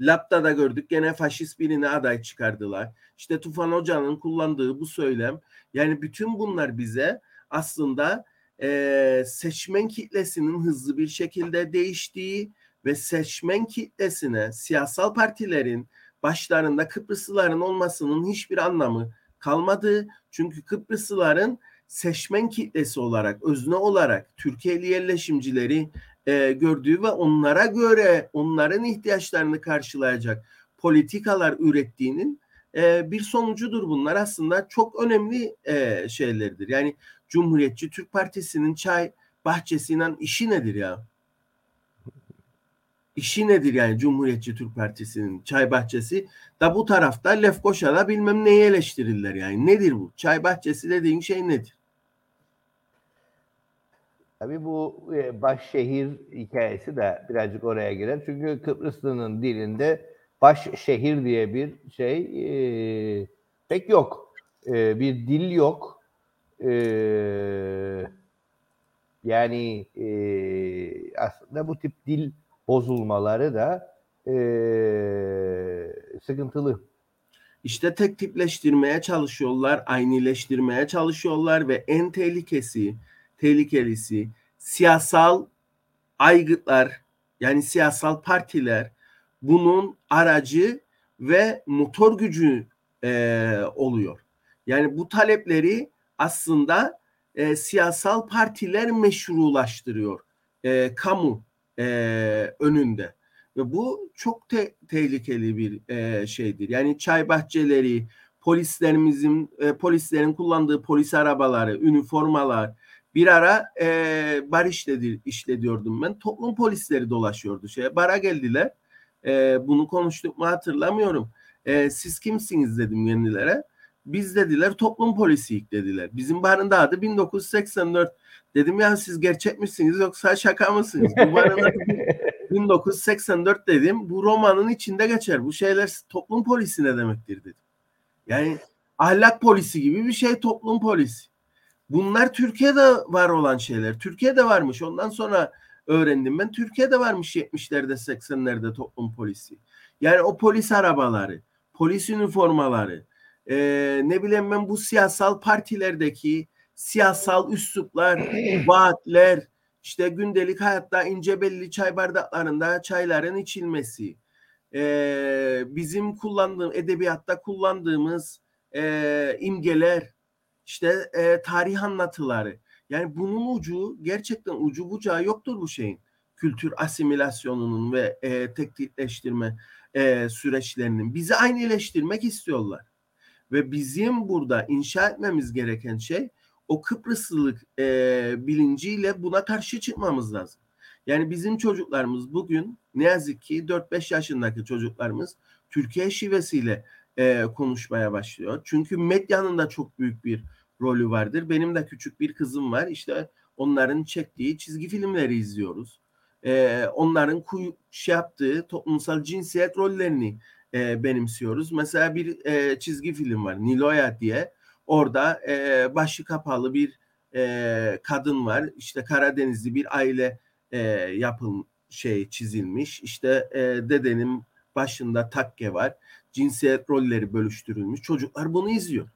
Lapta'da gördük gene faşist birine aday çıkardılar. İşte Tufan Hoca'nın kullandığı bu söylem yani bütün bunlar bize aslında e, seçmen kitlesinin hızlı bir şekilde değiştiği ve seçmen kitlesine siyasal partilerin başlarında Kıbrıslıların olmasının hiçbir anlamı kalmadığı çünkü Kıbrıslıların seçmen kitlesi olarak, özne olarak Türkiye'li yerleşimcileri e, gördüğü ve onlara göre onların ihtiyaçlarını karşılayacak politikalar ürettiğinin e, bir sonucudur bunlar. Aslında çok önemli e, şeylerdir. Yani Cumhuriyetçi Türk Partisi'nin çay bahçesiyle işi nedir ya? İşi nedir yani Cumhuriyetçi Türk Partisi'nin çay bahçesi da bu tarafta Lefkoşa'da bilmem neyi eleştirirler yani. Nedir bu? Çay bahçesi dediğin şey nedir? Tabii bu e, baş şehir hikayesi de birazcık oraya girer. Çünkü Kıbrıslı'nın dilinde baş şehir diye bir şey e, pek yok. E, bir dil yok. E, yani e, aslında bu tip dil bozulmaları da e, sıkıntılı. İşte tek tipleştirmeye çalışıyorlar, aynileştirmeye çalışıyorlar ve en tehlikesi tehlikelisi siyasal aygıtlar yani siyasal partiler bunun aracı ve motor gücü e, oluyor. Yani bu talepleri aslında e, siyasal partiler meşrulaştırıyor e, kamu e, önünde ve bu çok te- tehlikeli bir e, şeydir. Yani çay bahçeleri, polislerimizin e, polislerin kullandığı polis arabaları, üniformalar, bir ara e, bar işledi, işlediyordum ben. Toplum polisleri dolaşıyordu. Şey, bara geldiler. E, bunu konuştuk mu hatırlamıyorum. E, siz kimsiniz dedim yenilere. Biz dediler toplum polisiyik dediler. Bizim barın da adı 1984. Dedim ya siz gerçek misiniz yoksa şaka mısınız? Bu barın adı 1984 dedim. Bu romanın içinde geçer. Bu şeyler toplum polisi ne demektir dedim. Yani ahlak polisi gibi bir şey toplum polisi. Bunlar Türkiye'de var olan şeyler. Türkiye'de varmış. Ondan sonra öğrendim ben. Türkiye'de varmış 70'lerde 80'lerde toplum polisi. Yani o polis arabaları, polis üniformaları, e, ne bileyim ben bu siyasal partilerdeki siyasal üsluplar, vaatler, işte gündelik hayatta ince belli çay bardaklarında çayların içilmesi, e, bizim kullandığım edebiyatta kullandığımız e, imgeler, işte e, tarih anlatıları. Yani bunun ucu gerçekten ucu bucağı yoktur bu şeyin. Kültür asimilasyonunun ve e, teknikleştirme e, süreçlerinin. Bizi aynıleştirmek istiyorlar. Ve bizim burada inşa etmemiz gereken şey o Kıbrıslılık e, bilinciyle buna karşı çıkmamız lazım. Yani bizim çocuklarımız bugün ne yazık ki 4-5 yaşındaki çocuklarımız Türkiye şivesiyle e, konuşmaya başlıyor. Çünkü medyanın da çok büyük bir rolü vardır. Benim de küçük bir kızım var. İşte onların çektiği çizgi filmleri izliyoruz. E, onların kuy, şey yaptığı toplumsal cinsiyet rollerini e, benimsiyoruz. Mesela bir e, çizgi film var Niloya diye. Orada e, başı kapalı bir e, kadın var. İşte Karadenizli bir aile e, yapım şey çizilmiş. İşte e, dedenin başında takke var. Cinsiyet rolleri bölüştürülmüş. Çocuklar bunu izliyor.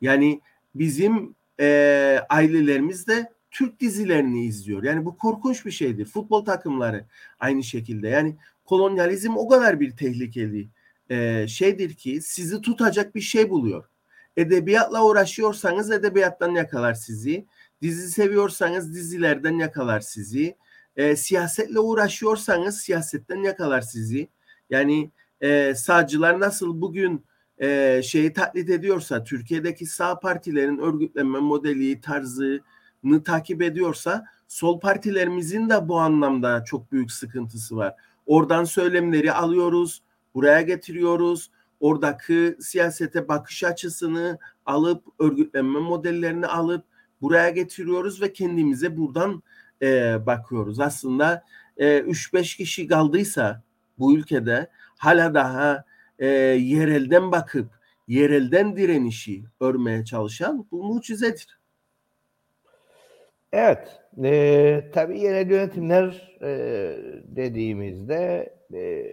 Yani bizim e, ailelerimiz de Türk dizilerini izliyor. Yani bu korkunç bir şeydir. Futbol takımları aynı şekilde. Yani kolonyalizm o kadar bir tehlikeli e, şeydir ki sizi tutacak bir şey buluyor. Edebiyatla uğraşıyorsanız edebiyattan yakalar sizi. Dizi seviyorsanız dizilerden yakalar sizi. E, siyasetle uğraşıyorsanız siyasetten yakalar sizi. Yani e, sağcılar nasıl bugün e, şeyi taklit ediyorsa, Türkiye'deki sağ partilerin örgütlenme modeli, tarzını takip ediyorsa, sol partilerimizin de bu anlamda çok büyük sıkıntısı var. Oradan söylemleri alıyoruz, buraya getiriyoruz. Oradaki siyasete bakış açısını alıp, örgütlenme modellerini alıp buraya getiriyoruz ve kendimize buradan e, bakıyoruz. Aslında e, 3-5 kişi kaldıysa bu ülkede hala daha e, yerelden bakıp yerelden direnişi örmeye çalışan bu mucizedir. Evet. E, tabii yerel yönetimler e, dediğimizde e,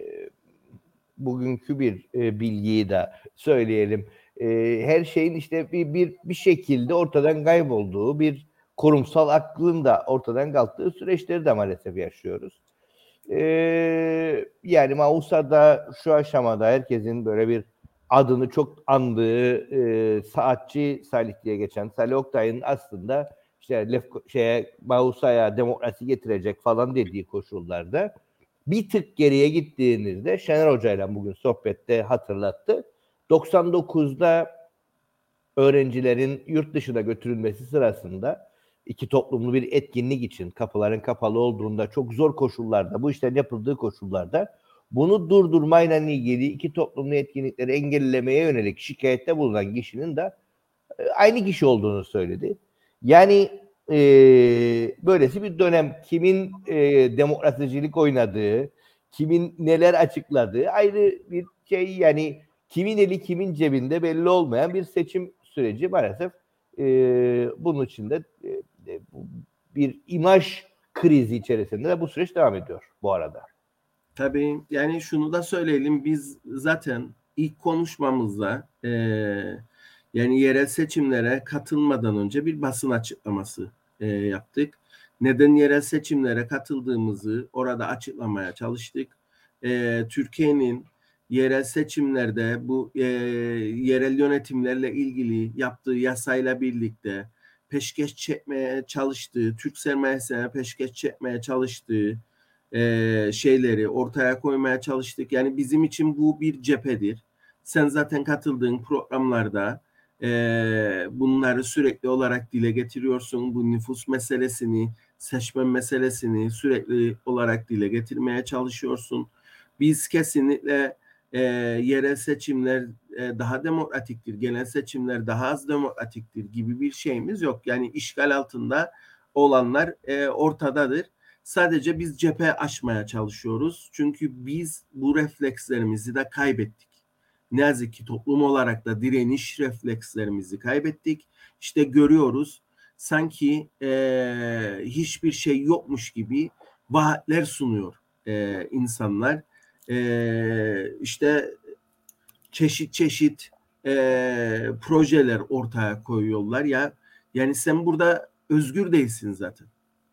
bugünkü bir e, bilgiyi de söyleyelim. E, her şeyin işte bir, bir bir şekilde ortadan kaybolduğu bir kurumsal aklın da ortadan kalktığı süreçleri de maalesef yaşıyoruz. Ee, yani Mausa'da şu aşamada herkesin böyle bir adını çok andığı e, saatçi Salih diye geçen Salih Oktay'ın aslında işte Lef şeye Mausa'ya demokrasi getirecek falan dediği koşullarda bir tık geriye gittiğinizde Şener Hoca ile bugün sohbette hatırlattı. 99'da öğrencilerin yurt dışına götürülmesi sırasında iki toplumlu bir etkinlik için kapıların kapalı olduğunda çok zor koşullarda bu işlerin yapıldığı koşullarda bunu durdurmayla ilgili iki toplumlu etkinlikleri engellemeye yönelik şikayette bulunan kişinin de e, aynı kişi olduğunu söyledi. Yani e, böylesi bir dönem. Kimin e, demokrasicilik oynadığı, kimin neler açıkladığı ayrı bir şey. Yani kimin eli kimin cebinde belli olmayan bir seçim süreci maalesef e, bunun içinde e, bir imaj krizi içerisinde de bu süreç devam ediyor bu arada. Tabii. Yani şunu da söyleyelim. Biz zaten ilk konuşmamızda e, yani yerel seçimlere katılmadan önce bir basın açıklaması e, yaptık. Neden yerel seçimlere katıldığımızı orada açıklamaya çalıştık. E, Türkiye'nin yerel seçimlerde bu e, yerel yönetimlerle ilgili yaptığı yasayla birlikte peşkeş çekmeye çalıştığı, Türk sermayesine peşkeş çekmeye çalıştığı e, şeyleri ortaya koymaya çalıştık. Yani bizim için bu bir cephedir. Sen zaten katıldığın programlarda e, bunları sürekli olarak dile getiriyorsun. Bu nüfus meselesini, seçmen meselesini sürekli olarak dile getirmeye çalışıyorsun. Biz kesinlikle e, yerel seçimler e, daha demokratiktir, genel seçimler daha az demokratiktir gibi bir şeyimiz yok. Yani işgal altında olanlar e, ortadadır. Sadece biz cephe aşmaya çalışıyoruz. Çünkü biz bu reflekslerimizi de kaybettik. Ne yazık ki toplum olarak da direniş reflekslerimizi kaybettik. İşte görüyoruz sanki e, hiçbir şey yokmuş gibi vaatler sunuyor e, insanlar e, işte çeşit çeşit e, projeler ortaya koyuyorlar ya yani sen burada özgür değilsin zaten.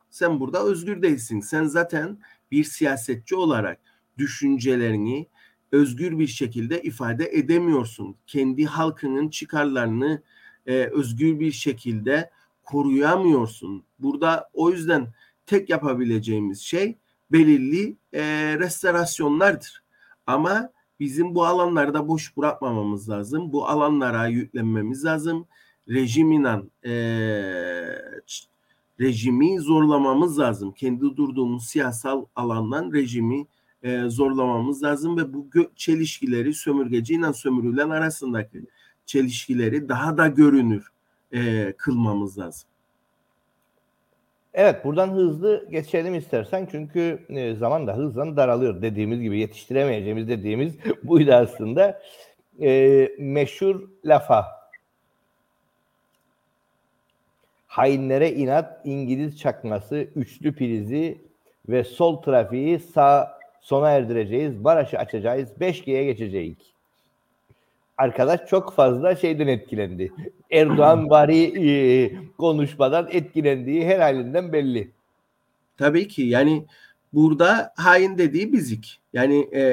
Sen burada özgür değilsin. Sen zaten bir siyasetçi olarak düşüncelerini özgür bir şekilde ifade edemiyorsun. Kendi halkının çıkarlarını e, özgür bir şekilde koruyamıyorsun. Burada o yüzden tek yapabileceğimiz şey belirli e, restorasyonlardır. Ama bizim bu alanlarda boş bırakmamamız lazım. Bu alanlara yüklenmemiz lazım. Rejimle e, rejimi zorlamamız lazım. Kendi durduğumuz siyasal alandan rejimi e, zorlamamız lazım ve bu çelişkileri sömürgeciyle sömürülen arasındaki çelişkileri daha da görünür e, kılmamız lazım. Evet buradan hızlı geçelim istersen çünkü e, zaman da hızla daralıyor dediğimiz gibi yetiştiremeyeceğimiz dediğimiz buydu aslında. E, meşhur lafa hainlere inat İngiliz çakması üçlü prizi ve sol trafiği sağ sona erdireceğiz. Barajı açacağız. 5G'ye geçeceğiz. Arkadaş çok fazla şeyden etkilendi. Erdoğan bari e, konuşmadan etkilendiği her halinden belli. Tabii ki yani burada hain dediği bizik. Yani e,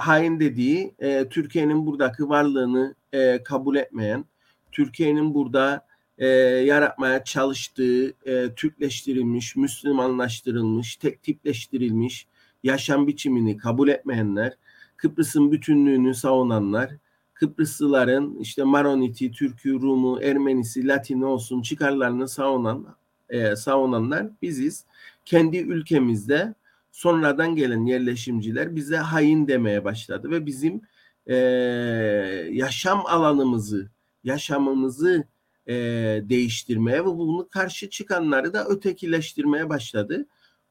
hain dediği e, Türkiye'nin buradaki varlığını e, kabul etmeyen, Türkiye'nin burada e, yaratmaya çalıştığı e, Türkleştirilmiş, Müslümanlaştırılmış, tek tipleştirilmiş yaşam biçimini kabul etmeyenler, Kıbrıs'ın bütünlüğünü savunanlar, Kıbrıslıların işte Maroniti, Türk'ü, Rum'u, Ermenisi, Latini olsun çıkarlarını savunan e, savunanlar biziz. Kendi ülkemizde sonradan gelen yerleşimciler bize hain demeye başladı ve bizim e, yaşam alanımızı, yaşamımızı e, değiştirmeye ve bunu karşı çıkanları da ötekileştirmeye başladı.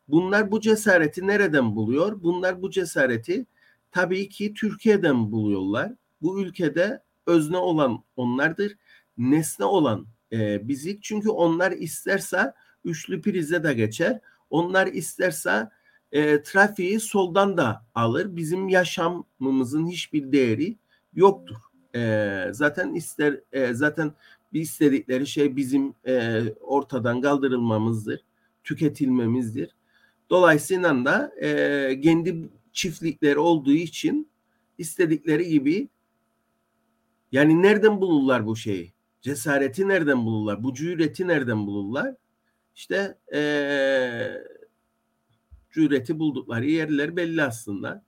Bunlar bu cesareti nereden buluyor? Bunlar bu cesareti tabii ki Türkiye'den buluyorlar. Bu ülkede özne olan onlardır. Nesne olan e, bizik. Çünkü onlar isterse üçlü prize de geçer. Onlar isterse e, trafiği soldan da alır. Bizim yaşamımızın hiçbir değeri yoktur. E, zaten ister e, zaten istedikleri şey bizim e, ortadan kaldırılmamızdır, tüketilmemizdir. Dolayısıyla da e, kendi çiftlikleri olduğu için istedikleri gibi yani nereden bulurlar bu şeyi? Cesareti nereden bulurlar? Bu cüreti nereden bulurlar? İşte ee, cüreti buldukları yerler belli aslında.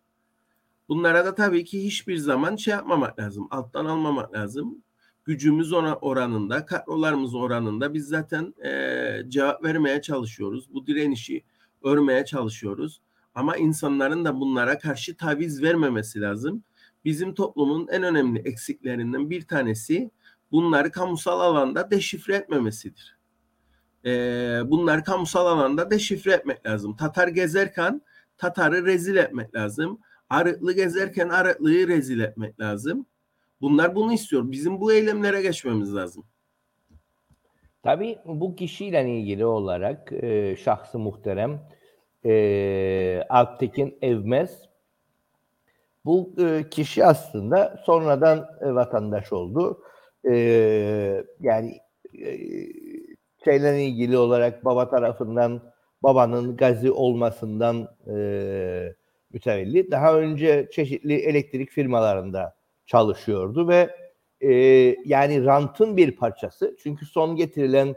Bunlara da tabii ki hiçbir zaman şey yapmamak lazım. Alttan almamak lazım. Gücümüz ona oranında, kadrolarımız oranında biz zaten e, cevap vermeye çalışıyoruz. Bu direnişi örmeye çalışıyoruz. Ama insanların da bunlara karşı taviz vermemesi lazım bizim toplumun en önemli eksiklerinden bir tanesi bunları kamusal alanda deşifre etmemesidir. Ee, bunları kamusal alanda deşifre etmek lazım. Tatar gezerken Tatar'ı rezil etmek lazım. Arıklı gezerken Arıklı'yı rezil etmek lazım. Bunlar bunu istiyor. Bizim bu eylemlere geçmemiz lazım. Tabii bu kişiyle ilgili olarak e, şahsı muhterem e, Alptekin Evmez bu e, kişi aslında sonradan e, vatandaş oldu. E, yani e, şeyle ilgili olarak baba tarafından babanın gazi olmasından e, mütevelli. Daha önce çeşitli elektrik firmalarında çalışıyordu ve e, yani rantın bir parçası. Çünkü son getirilen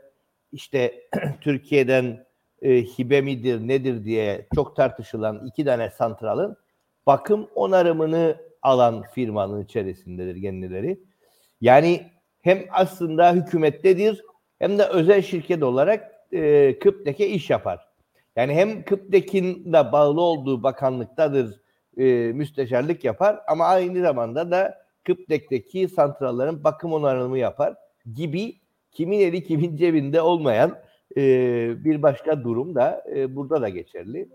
işte Türkiye'den e, hibe midir nedir diye çok tartışılan iki tane santralın bakım onarımını alan firmanın içerisindedir kendileri. Yani hem aslında hükümettedir hem de özel şirket olarak e, Kıpdek'e iş yapar. Yani hem Kıpdek'in de bağlı olduğu bakanlıktadır e, müsteşarlık yapar ama aynı zamanda da Kıpdek'teki santrallerin bakım onarımı yapar gibi kimin eli kimin cebinde olmayan e, bir başka durum da e, burada da geçerli.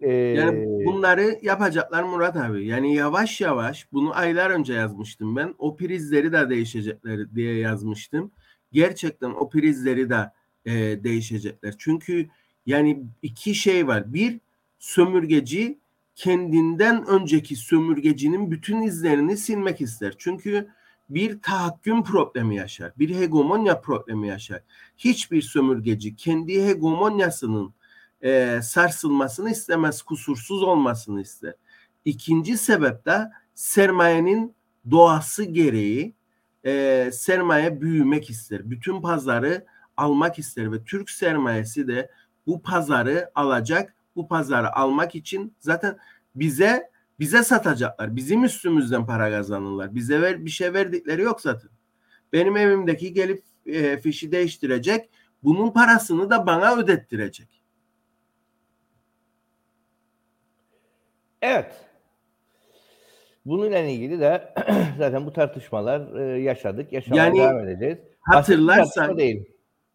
Ee, yani bunları yapacaklar Murat abi. Yani yavaş yavaş bunu aylar önce yazmıştım ben. O prizleri de değişecekler diye yazmıştım. Gerçekten o prizleri de e, değişecekler. Çünkü yani iki şey var. Bir sömürgeci kendinden önceki sömürgecinin bütün izlerini silmek ister. Çünkü bir tahakküm problemi yaşar. Bir hegemonya problemi yaşar. Hiçbir sömürgeci kendi hegemonyasının e, sarsılmasını istemez, kusursuz olmasını ister. İkinci sebep de sermayenin doğası gereği e, sermaye büyümek ister. Bütün pazarı almak ister ve Türk sermayesi de bu pazarı alacak. Bu pazarı almak için zaten bize bize satacaklar. Bizim üstümüzden para kazanırlar. Bize ver, bir şey verdikleri yok zaten. Benim evimdeki gelip e, fişi değiştirecek. Bunun parasını da bana ödettirecek. Evet. Bununla ilgili de zaten bu tartışmalar e, yaşadık. Yaşamaya yani, devam edeceğiz. Hatırlarsan değil.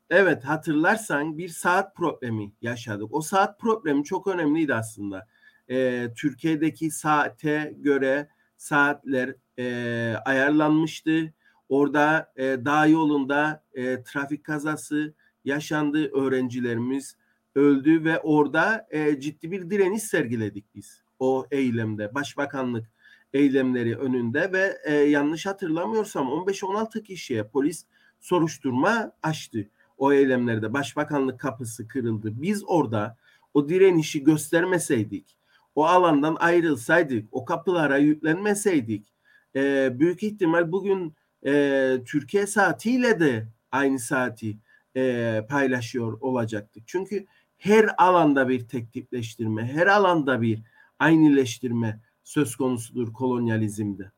Evet hatırlarsan bir saat problemi yaşadık. O saat problemi çok önemliydi aslında. Ee, Türkiye'deki saate göre saatler e, ayarlanmıştı. Orada e, dağ yolunda e, trafik kazası yaşandı. Öğrencilerimiz öldü ve orada e, ciddi bir direniş sergiledik biz o eylemde. Başbakanlık eylemleri önünde ve e, yanlış hatırlamıyorsam 15-16 kişiye polis soruşturma açtı o eylemlerde. Başbakanlık kapısı kırıldı. Biz orada o direnişi göstermeseydik, o alandan ayrılsaydık, o kapılara yüklenmeseydik, e, büyük ihtimal bugün e, Türkiye saatiyle de aynı saati e, paylaşıyor olacaktık. Çünkü her alanda bir tek tipleştirme, her alanda bir aynıleştirme söz konusudur kolonyalizmde.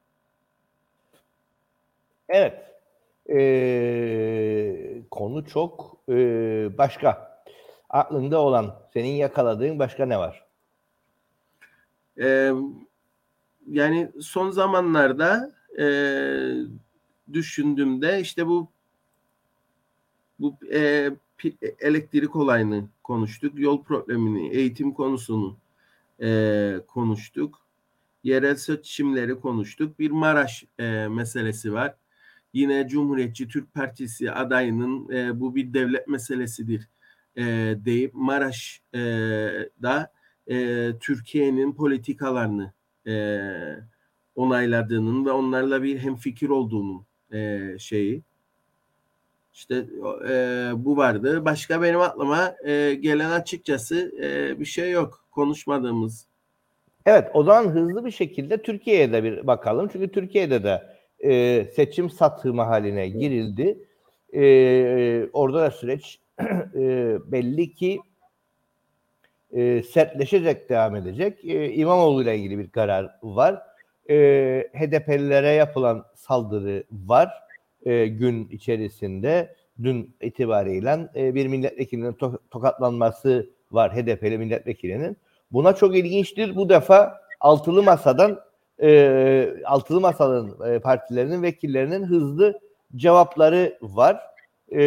Evet. Ee, konu çok e, başka. Aklında olan, senin yakaladığın başka ne var? Ee, yani son zamanlarda e, düşündüğümde işte bu bu e, elektrik olayını konuştuk, yol problemini, eğitim konusunu e, konuştuk. Yerel seçimleri konuştuk. Bir Maraş e, meselesi var. Yine Cumhuriyetçi Türk Partisi adayının e, bu bir devlet meselesidir e, deyip Maraş'da e, e, Türkiye'nin politikalarını e, onayladığının ve onlarla bir hemfikir olduğunun e, şeyi. İşte e, bu vardı. Başka benim aklıma e, gelen açıkçası e, bir şey yok konuşmadığımız. Evet o zaman hızlı bir şekilde Türkiye'ye de bir bakalım. Çünkü Türkiye'de de e, seçim satımı haline girildi. E, orada da süreç e, belli ki e, sertleşecek, devam edecek. E, İmamoğlu ile ilgili bir karar var. E, HDP'lilere yapılan saldırı var e, gün içerisinde. Dün itibariyle e, bir milletvekilinin to- tokatlanması var HDP'li milletvekilinin. Buna çok ilginçtir. Bu defa altılı masadan e, altılı masanın e, partilerinin vekillerinin hızlı cevapları var. E,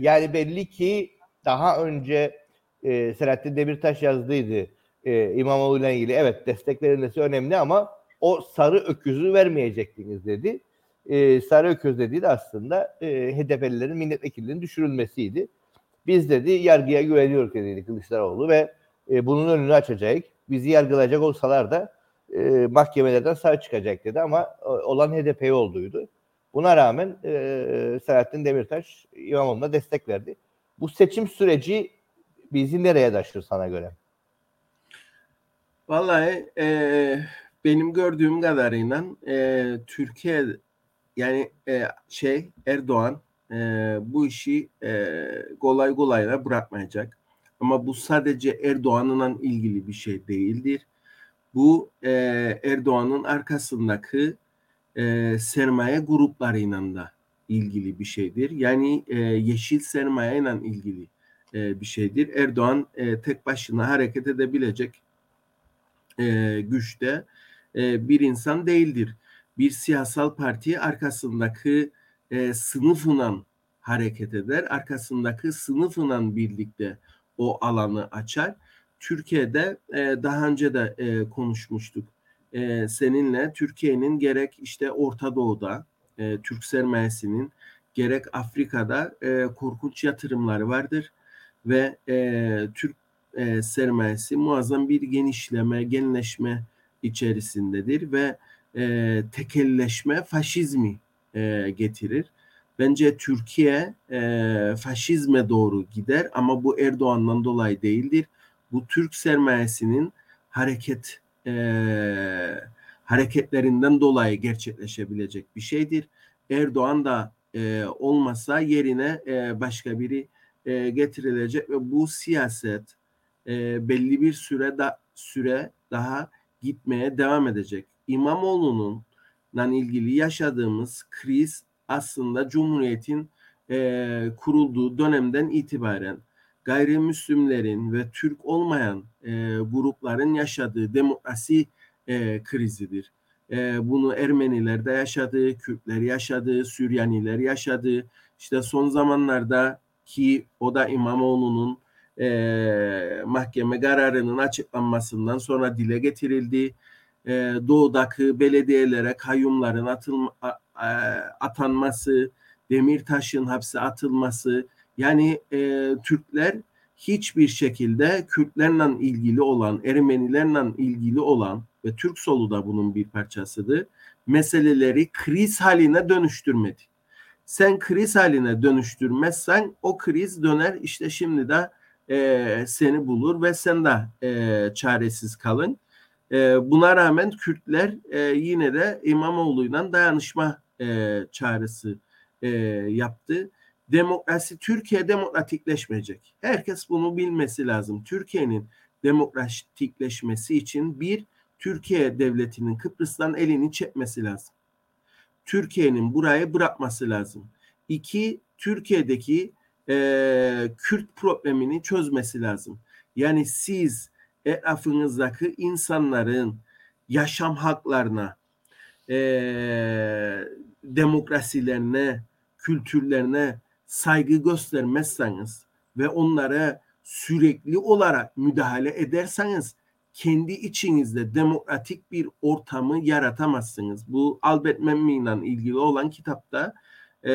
yani belli ki daha önce e, Selahattin Demirtaş yazdıydı e, İmamoğlu ile ilgili. Evet destek verilmesi önemli ama o sarı öküzü vermeyecektiniz dedi. E, sarı öküz dediği de aslında e, HDP'lilerin milletvekillerinin düşürülmesiydi. Biz dedi yargıya güveniyoruz dedi Kılıçdaroğlu ve e, bunun önünü açacak. Bizi yargılayacak olsalar da e, mahkemelerden sağ çıkacak dedi ama olan HDP olduğuydu. Buna rağmen e, Selahattin Demirtaş İmamoğlu'na destek verdi. Bu seçim süreci bizi nereye taşır sana göre? Vallahi e, benim gördüğüm kadarıyla e, Türkiye yani e, şey Erdoğan e, bu işi e, kolay kolay bırakmayacak. Ama bu sadece Erdoğan'la ilgili bir şey değildir. Bu e, Erdoğan'ın arkasındaki e, sermaye gruplarıyla da ilgili bir şeydir. Yani e, yeşil sermaye ile ilgili e, bir şeydir. Erdoğan e, tek başına hareket edebilecek e, güçte e, bir insan değildir. Bir siyasal parti arkasındaki e, sınıfla hareket eder. Arkasındaki sınıfla birlikte o alanı açar. Türkiye'de e, daha önce de e, konuşmuştuk e, seninle. Türkiye'nin gerek işte Orta Doğu'da e, Türk sermayesinin gerek Afrika'da e, korkunç yatırımları vardır ve e, Türk e, sermayesi muazzam bir genişleme, genleşme içerisindedir ve e, tekelleşme faşizmi e, getirir. Bence Türkiye e, faşizme doğru gider ama bu Erdoğan'dan dolayı değildir. Bu Türk sermayesinin hareket e, hareketlerinden dolayı gerçekleşebilecek bir şeydir. Erdoğan da e, olmasa yerine e, başka biri e, getirilecek ve bu siyaset e, belli bir süre da süre daha gitmeye devam edecek. İmamoğlu'nun ilgili yaşadığımız kriz aslında Cumhuriyet'in e, kurulduğu dönemden itibaren gayrimüslimlerin ve Türk olmayan e, grupların yaşadığı demokrasi e, krizidir. E, bunu Ermeniler de yaşadı, Kürtler yaşadı, Süryaniler yaşadı. İşte son zamanlarda ki o da İmamoğlu'nun e, mahkeme kararının açıklanmasından sonra dile getirildi. E, doğudaki belediyelere kayyumların atılma, atanması, Demirtaş'ın hapse atılması yani e, Türkler hiçbir şekilde Kürtlerle ilgili olan, Ermenilerle ilgili olan ve Türk solu da bunun bir parçasıdır. Meseleleri kriz haline dönüştürmedi. Sen kriz haline dönüştürmezsen o kriz döner işte şimdi de e, seni bulur ve sen de e, çaresiz kalın. E, buna rağmen Kürtler e, yine de İmamoğlu'yla dayanışma e, çağrısı e, yaptı. Demokrasi Türkiye demokratikleşmeyecek. Herkes bunu bilmesi lazım. Türkiye'nin demokratikleşmesi için bir Türkiye devletinin Kıbrıs'tan elini çekmesi lazım. Türkiye'nin burayı bırakması lazım. İki, Türkiye'deki e, Kürt problemini çözmesi lazım. Yani siz etrafınızdaki insanların yaşam haklarına, e, demokrasilerine, kültürlerine saygı göstermezseniz ve onlara sürekli olarak müdahale ederseniz kendi içinizde demokratik bir ortamı yaratamazsınız. Bu Albert Memmi ile ilgili olan kitapta e,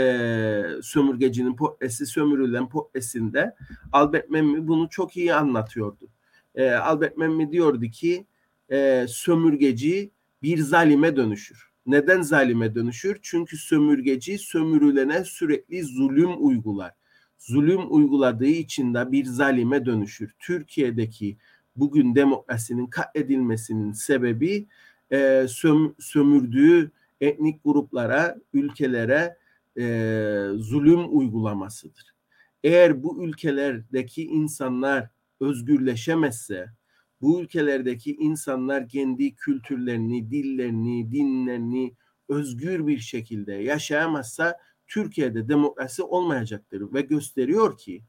sömürgecinin portresi sömürülen portresinde Albert Memmi bunu çok iyi anlatıyordu. E, Albert Memmi diyordu ki e, sömürgeci bir zalime dönüşür. Neden zalime dönüşür? Çünkü sömürgeci sömürülene sürekli zulüm uygular. Zulüm uyguladığı için de bir zalime dönüşür. Türkiye'deki bugün demokrasinin katledilmesinin sebebi e, söm, sömürdüğü etnik gruplara, ülkelere e, zulüm uygulamasıdır. Eğer bu ülkelerdeki insanlar özgürleşemezse, bu ülkelerdeki insanlar kendi kültürlerini, dillerini, dinlerini özgür bir şekilde yaşayamazsa Türkiye'de demokrasi olmayacaktır ve gösteriyor ki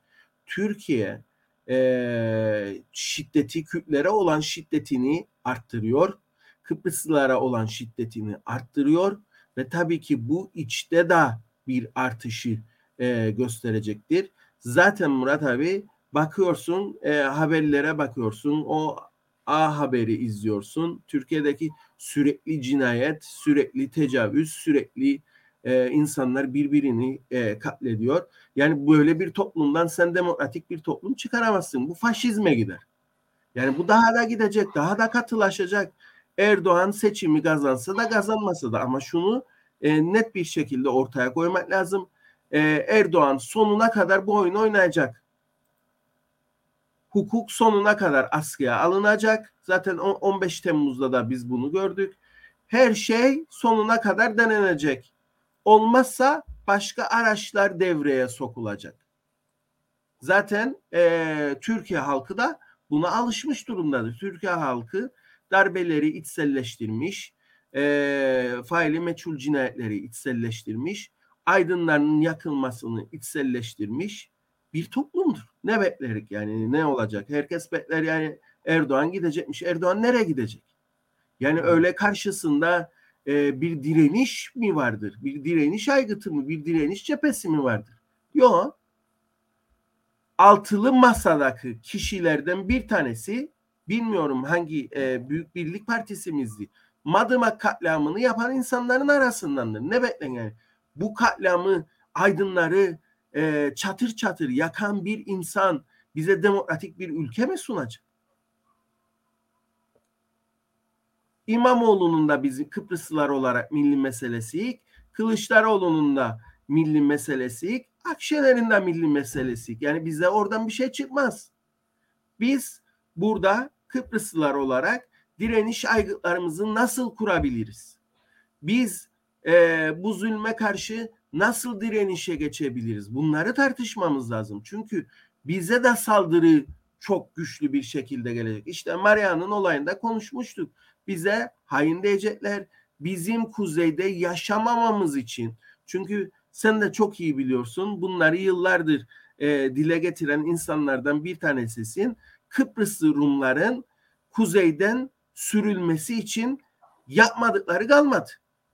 Türkiye e, şiddeti Kürtlere olan şiddetini arttırıyor. Kıbrıslılara olan şiddetini arttırıyor ve tabii ki bu içte de bir artışı e, gösterecektir. Zaten Murat abi bakıyorsun e, haberlere bakıyorsun o A haberi izliyorsun. Türkiye'deki sürekli cinayet, sürekli tecavüz, sürekli e, insanlar birbirini e, katlediyor. Yani böyle bir toplumdan sen demokratik bir toplum çıkaramazsın. Bu faşizme gider. Yani bu daha da gidecek, daha da katılaşacak. Erdoğan seçimi kazansa da kazanmasa da ama şunu e, net bir şekilde ortaya koymak lazım. E, Erdoğan sonuna kadar bu oyunu oynayacak hukuk sonuna kadar askıya alınacak. Zaten 15 Temmuz'da da biz bunu gördük. Her şey sonuna kadar denenecek. Olmazsa başka araçlar devreye sokulacak. Zaten e, Türkiye halkı da buna alışmış durumdadır. Türkiye halkı darbeleri içselleştirmiş, e, faili meçhul cinayetleri içselleştirmiş, aydınların yakılmasını içselleştirmiş bir toplumdur. Ne beklerik yani ne olacak? Herkes bekler yani Erdoğan gidecekmiş. Erdoğan nereye gidecek? Yani öyle karşısında e, bir direniş mi vardır? Bir direniş aygıtı mı? Bir direniş cephesi mi vardır? Yok. Altılı masadaki kişilerden bir tanesi bilmiyorum hangi e, Büyük Birlik Partisimizdi. Madımak katliamını yapan insanların arasındandır. Ne beklen yani? Bu katliamı aydınları e, çatır çatır yakan bir insan bize demokratik bir ülke mi sunacak? İmamoğlu'nun da bizim Kıbrıslılar olarak milli meselesi, Kılıçdaroğlu'nun da milli meselesi, Akşener'in de milli meselesi. Yani bize oradan bir şey çıkmaz. Biz burada Kıbrıslılar olarak direniş aygıtlarımızı nasıl kurabiliriz? Biz e, bu zulme karşı nasıl direnişe geçebiliriz? Bunları tartışmamız lazım. Çünkü bize de saldırı çok güçlü bir şekilde gelecek. İşte Maria'nın olayında konuşmuştuk. Bize hain diyecekler. Bizim kuzeyde yaşamamamız için. Çünkü sen de çok iyi biliyorsun. Bunları yıllardır e, dile getiren insanlardan bir tanesisin. Kıbrıslı Rumların kuzeyden sürülmesi için yapmadıkları kalmadı.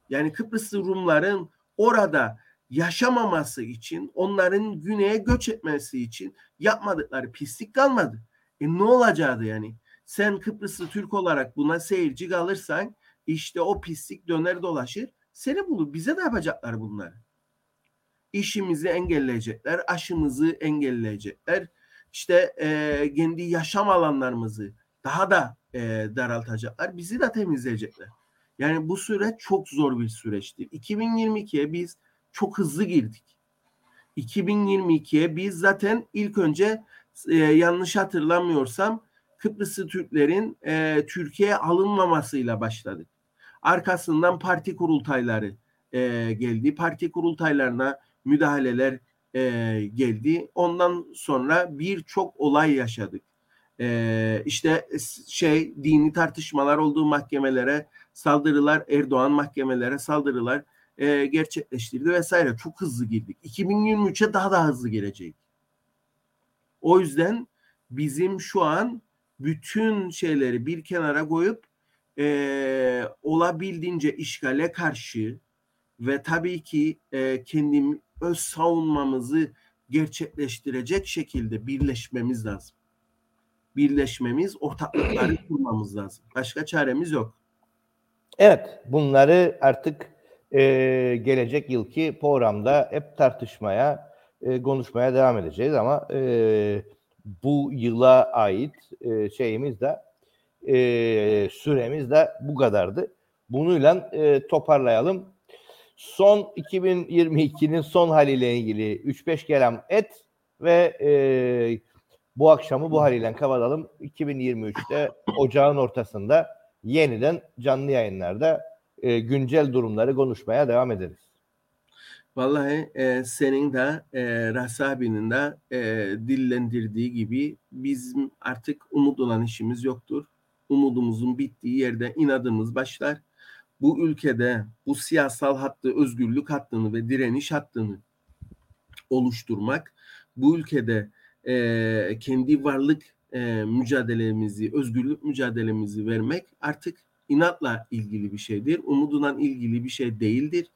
Yani Kıbrıslı Rumların orada yaşamaması için, onların güneye göç etmesi için yapmadıkları pislik kalmadı. E ne olacaktı yani? Sen Kıbrıslı Türk olarak buna seyirci kalırsan işte o pislik döner dolaşır. Seni bulur. Bize de yapacaklar bunları. İşimizi engelleyecekler, aşımızı engelleyecekler. İşte e, kendi yaşam alanlarımızı daha da e, daraltacaklar. Bizi de temizleyecekler. Yani bu süreç çok zor bir süreçtir. 2022'ye biz çok hızlı girdik. 2022'ye biz zaten ilk önce e, yanlış hatırlamıyorsam Kıbrıslı Türklerin e, Türkiye'ye alınmamasıyla başladık. Arkasından parti kurultayları e, geldi. Parti kurultaylarına müdahaleler e, geldi. Ondan sonra birçok olay yaşadık. E, işte şey dini tartışmalar olduğu mahkemelere saldırılar, Erdoğan mahkemelere saldırılar e, gerçekleştirdi vesaire. Çok hızlı girdik. 2023'e daha da hızlı gelecek. O yüzden bizim şu an bütün şeyleri bir kenara koyup e, olabildiğince işgale karşı ve tabii ki e, kendim öz savunmamızı gerçekleştirecek şekilde birleşmemiz lazım. Birleşmemiz, ortaklıkları kurmamız lazım. Başka çaremiz yok. Evet, bunları artık e, gelecek yılki programda hep tartışmaya, e, konuşmaya devam edeceğiz ama e, bu yıla ait e, şeyimiz de e, süremiz de bu kadardı. Bununla e, toparlayalım. Son 2022'nin son haliyle ilgili 3-5 kelam et ve e, bu akşamı bu haliyle kapatalım. 2023'te ocağın ortasında yeniden canlı yayınlarda e, güncel durumları konuşmaya devam ederiz. Vallahi e, senin de e, Rahsabi'nin de e, dillendirdiği gibi bizim artık umut olan işimiz yoktur. Umudumuzun bittiği yerde inadımız başlar. Bu ülkede bu siyasal hattı, özgürlük hattını ve direniş hattını oluşturmak, bu ülkede e, kendi varlık e, mücadelemizi, özgürlük mücadelemizi vermek artık inatla ilgili bir şeydir. Umudundan ilgili bir şey değildir.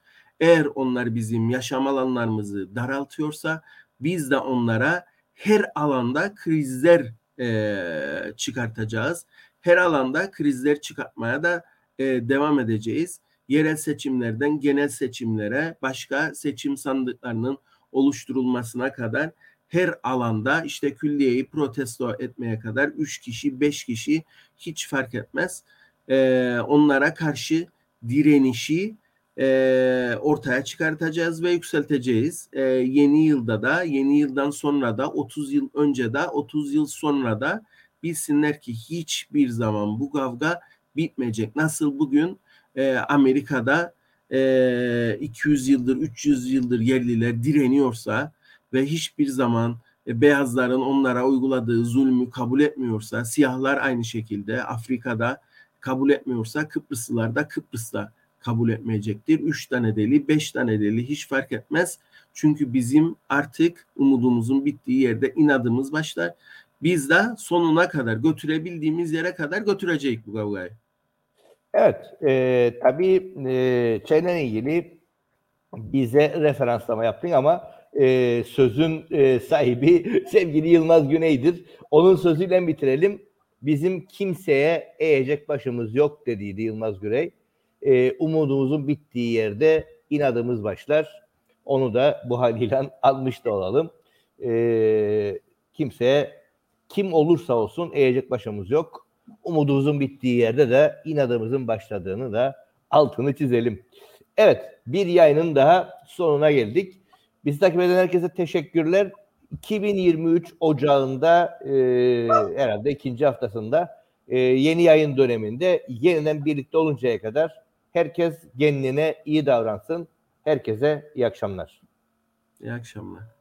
Eğer onlar bizim yaşam alanlarımızı daraltıyorsa biz de onlara her alanda krizler e, çıkartacağız. Her alanda krizler çıkartmaya da e, devam edeceğiz. Yerel seçimlerden genel seçimlere, başka seçim sandıklarının oluşturulmasına kadar her alanda işte külliyeyi protesto etmeye kadar 3 kişi, 5 kişi hiç fark etmez. E, onlara karşı direnişi e, ortaya çıkartacağız ve yükselteceğiz. E, yeni yılda da, yeni yıldan sonra da, 30 yıl önce de, 30 yıl sonra da bilsinler ki hiçbir zaman bu kavga bitmeyecek. Nasıl bugün e, Amerika'da e, 200 yıldır, 300 yıldır yerliler direniyorsa ve hiçbir zaman e, beyazların onlara uyguladığı zulmü kabul etmiyorsa, siyahlar aynı şekilde Afrika'da kabul etmiyorsa Kıbrıslılar da Kıbrıs'ta kabul etmeyecektir. Üç tane deli, beş tane deli hiç fark etmez. Çünkü bizim artık umudumuzun bittiği yerde inadımız başlar. Biz de sonuna kadar götürebildiğimiz yere kadar götürecek bu kavgayı. Evet, e, tabii e, şeyle ilgili bize referanslama yaptın ama e, sözün e, sahibi sevgili Yılmaz Güney'dir. Onun sözüyle bitirelim. Bizim kimseye eğecek başımız yok dediydi Yılmaz Güney. E, umudumuzun bittiği yerde inadımız başlar. Onu da bu haliyle almış da olalım. E, kimseye kim olursa olsun eğecek başımız yok. Umudumuzun bittiği yerde de inadımızın başladığını da altını çizelim. Evet bir yayının daha sonuna geldik. Bizi takip eden herkese teşekkürler. 2023 Ocağı'nda e, herhalde ikinci haftasında e, yeni yayın döneminde yeniden birlikte oluncaya kadar herkes kendine iyi davransın. Herkese iyi akşamlar. İyi akşamlar.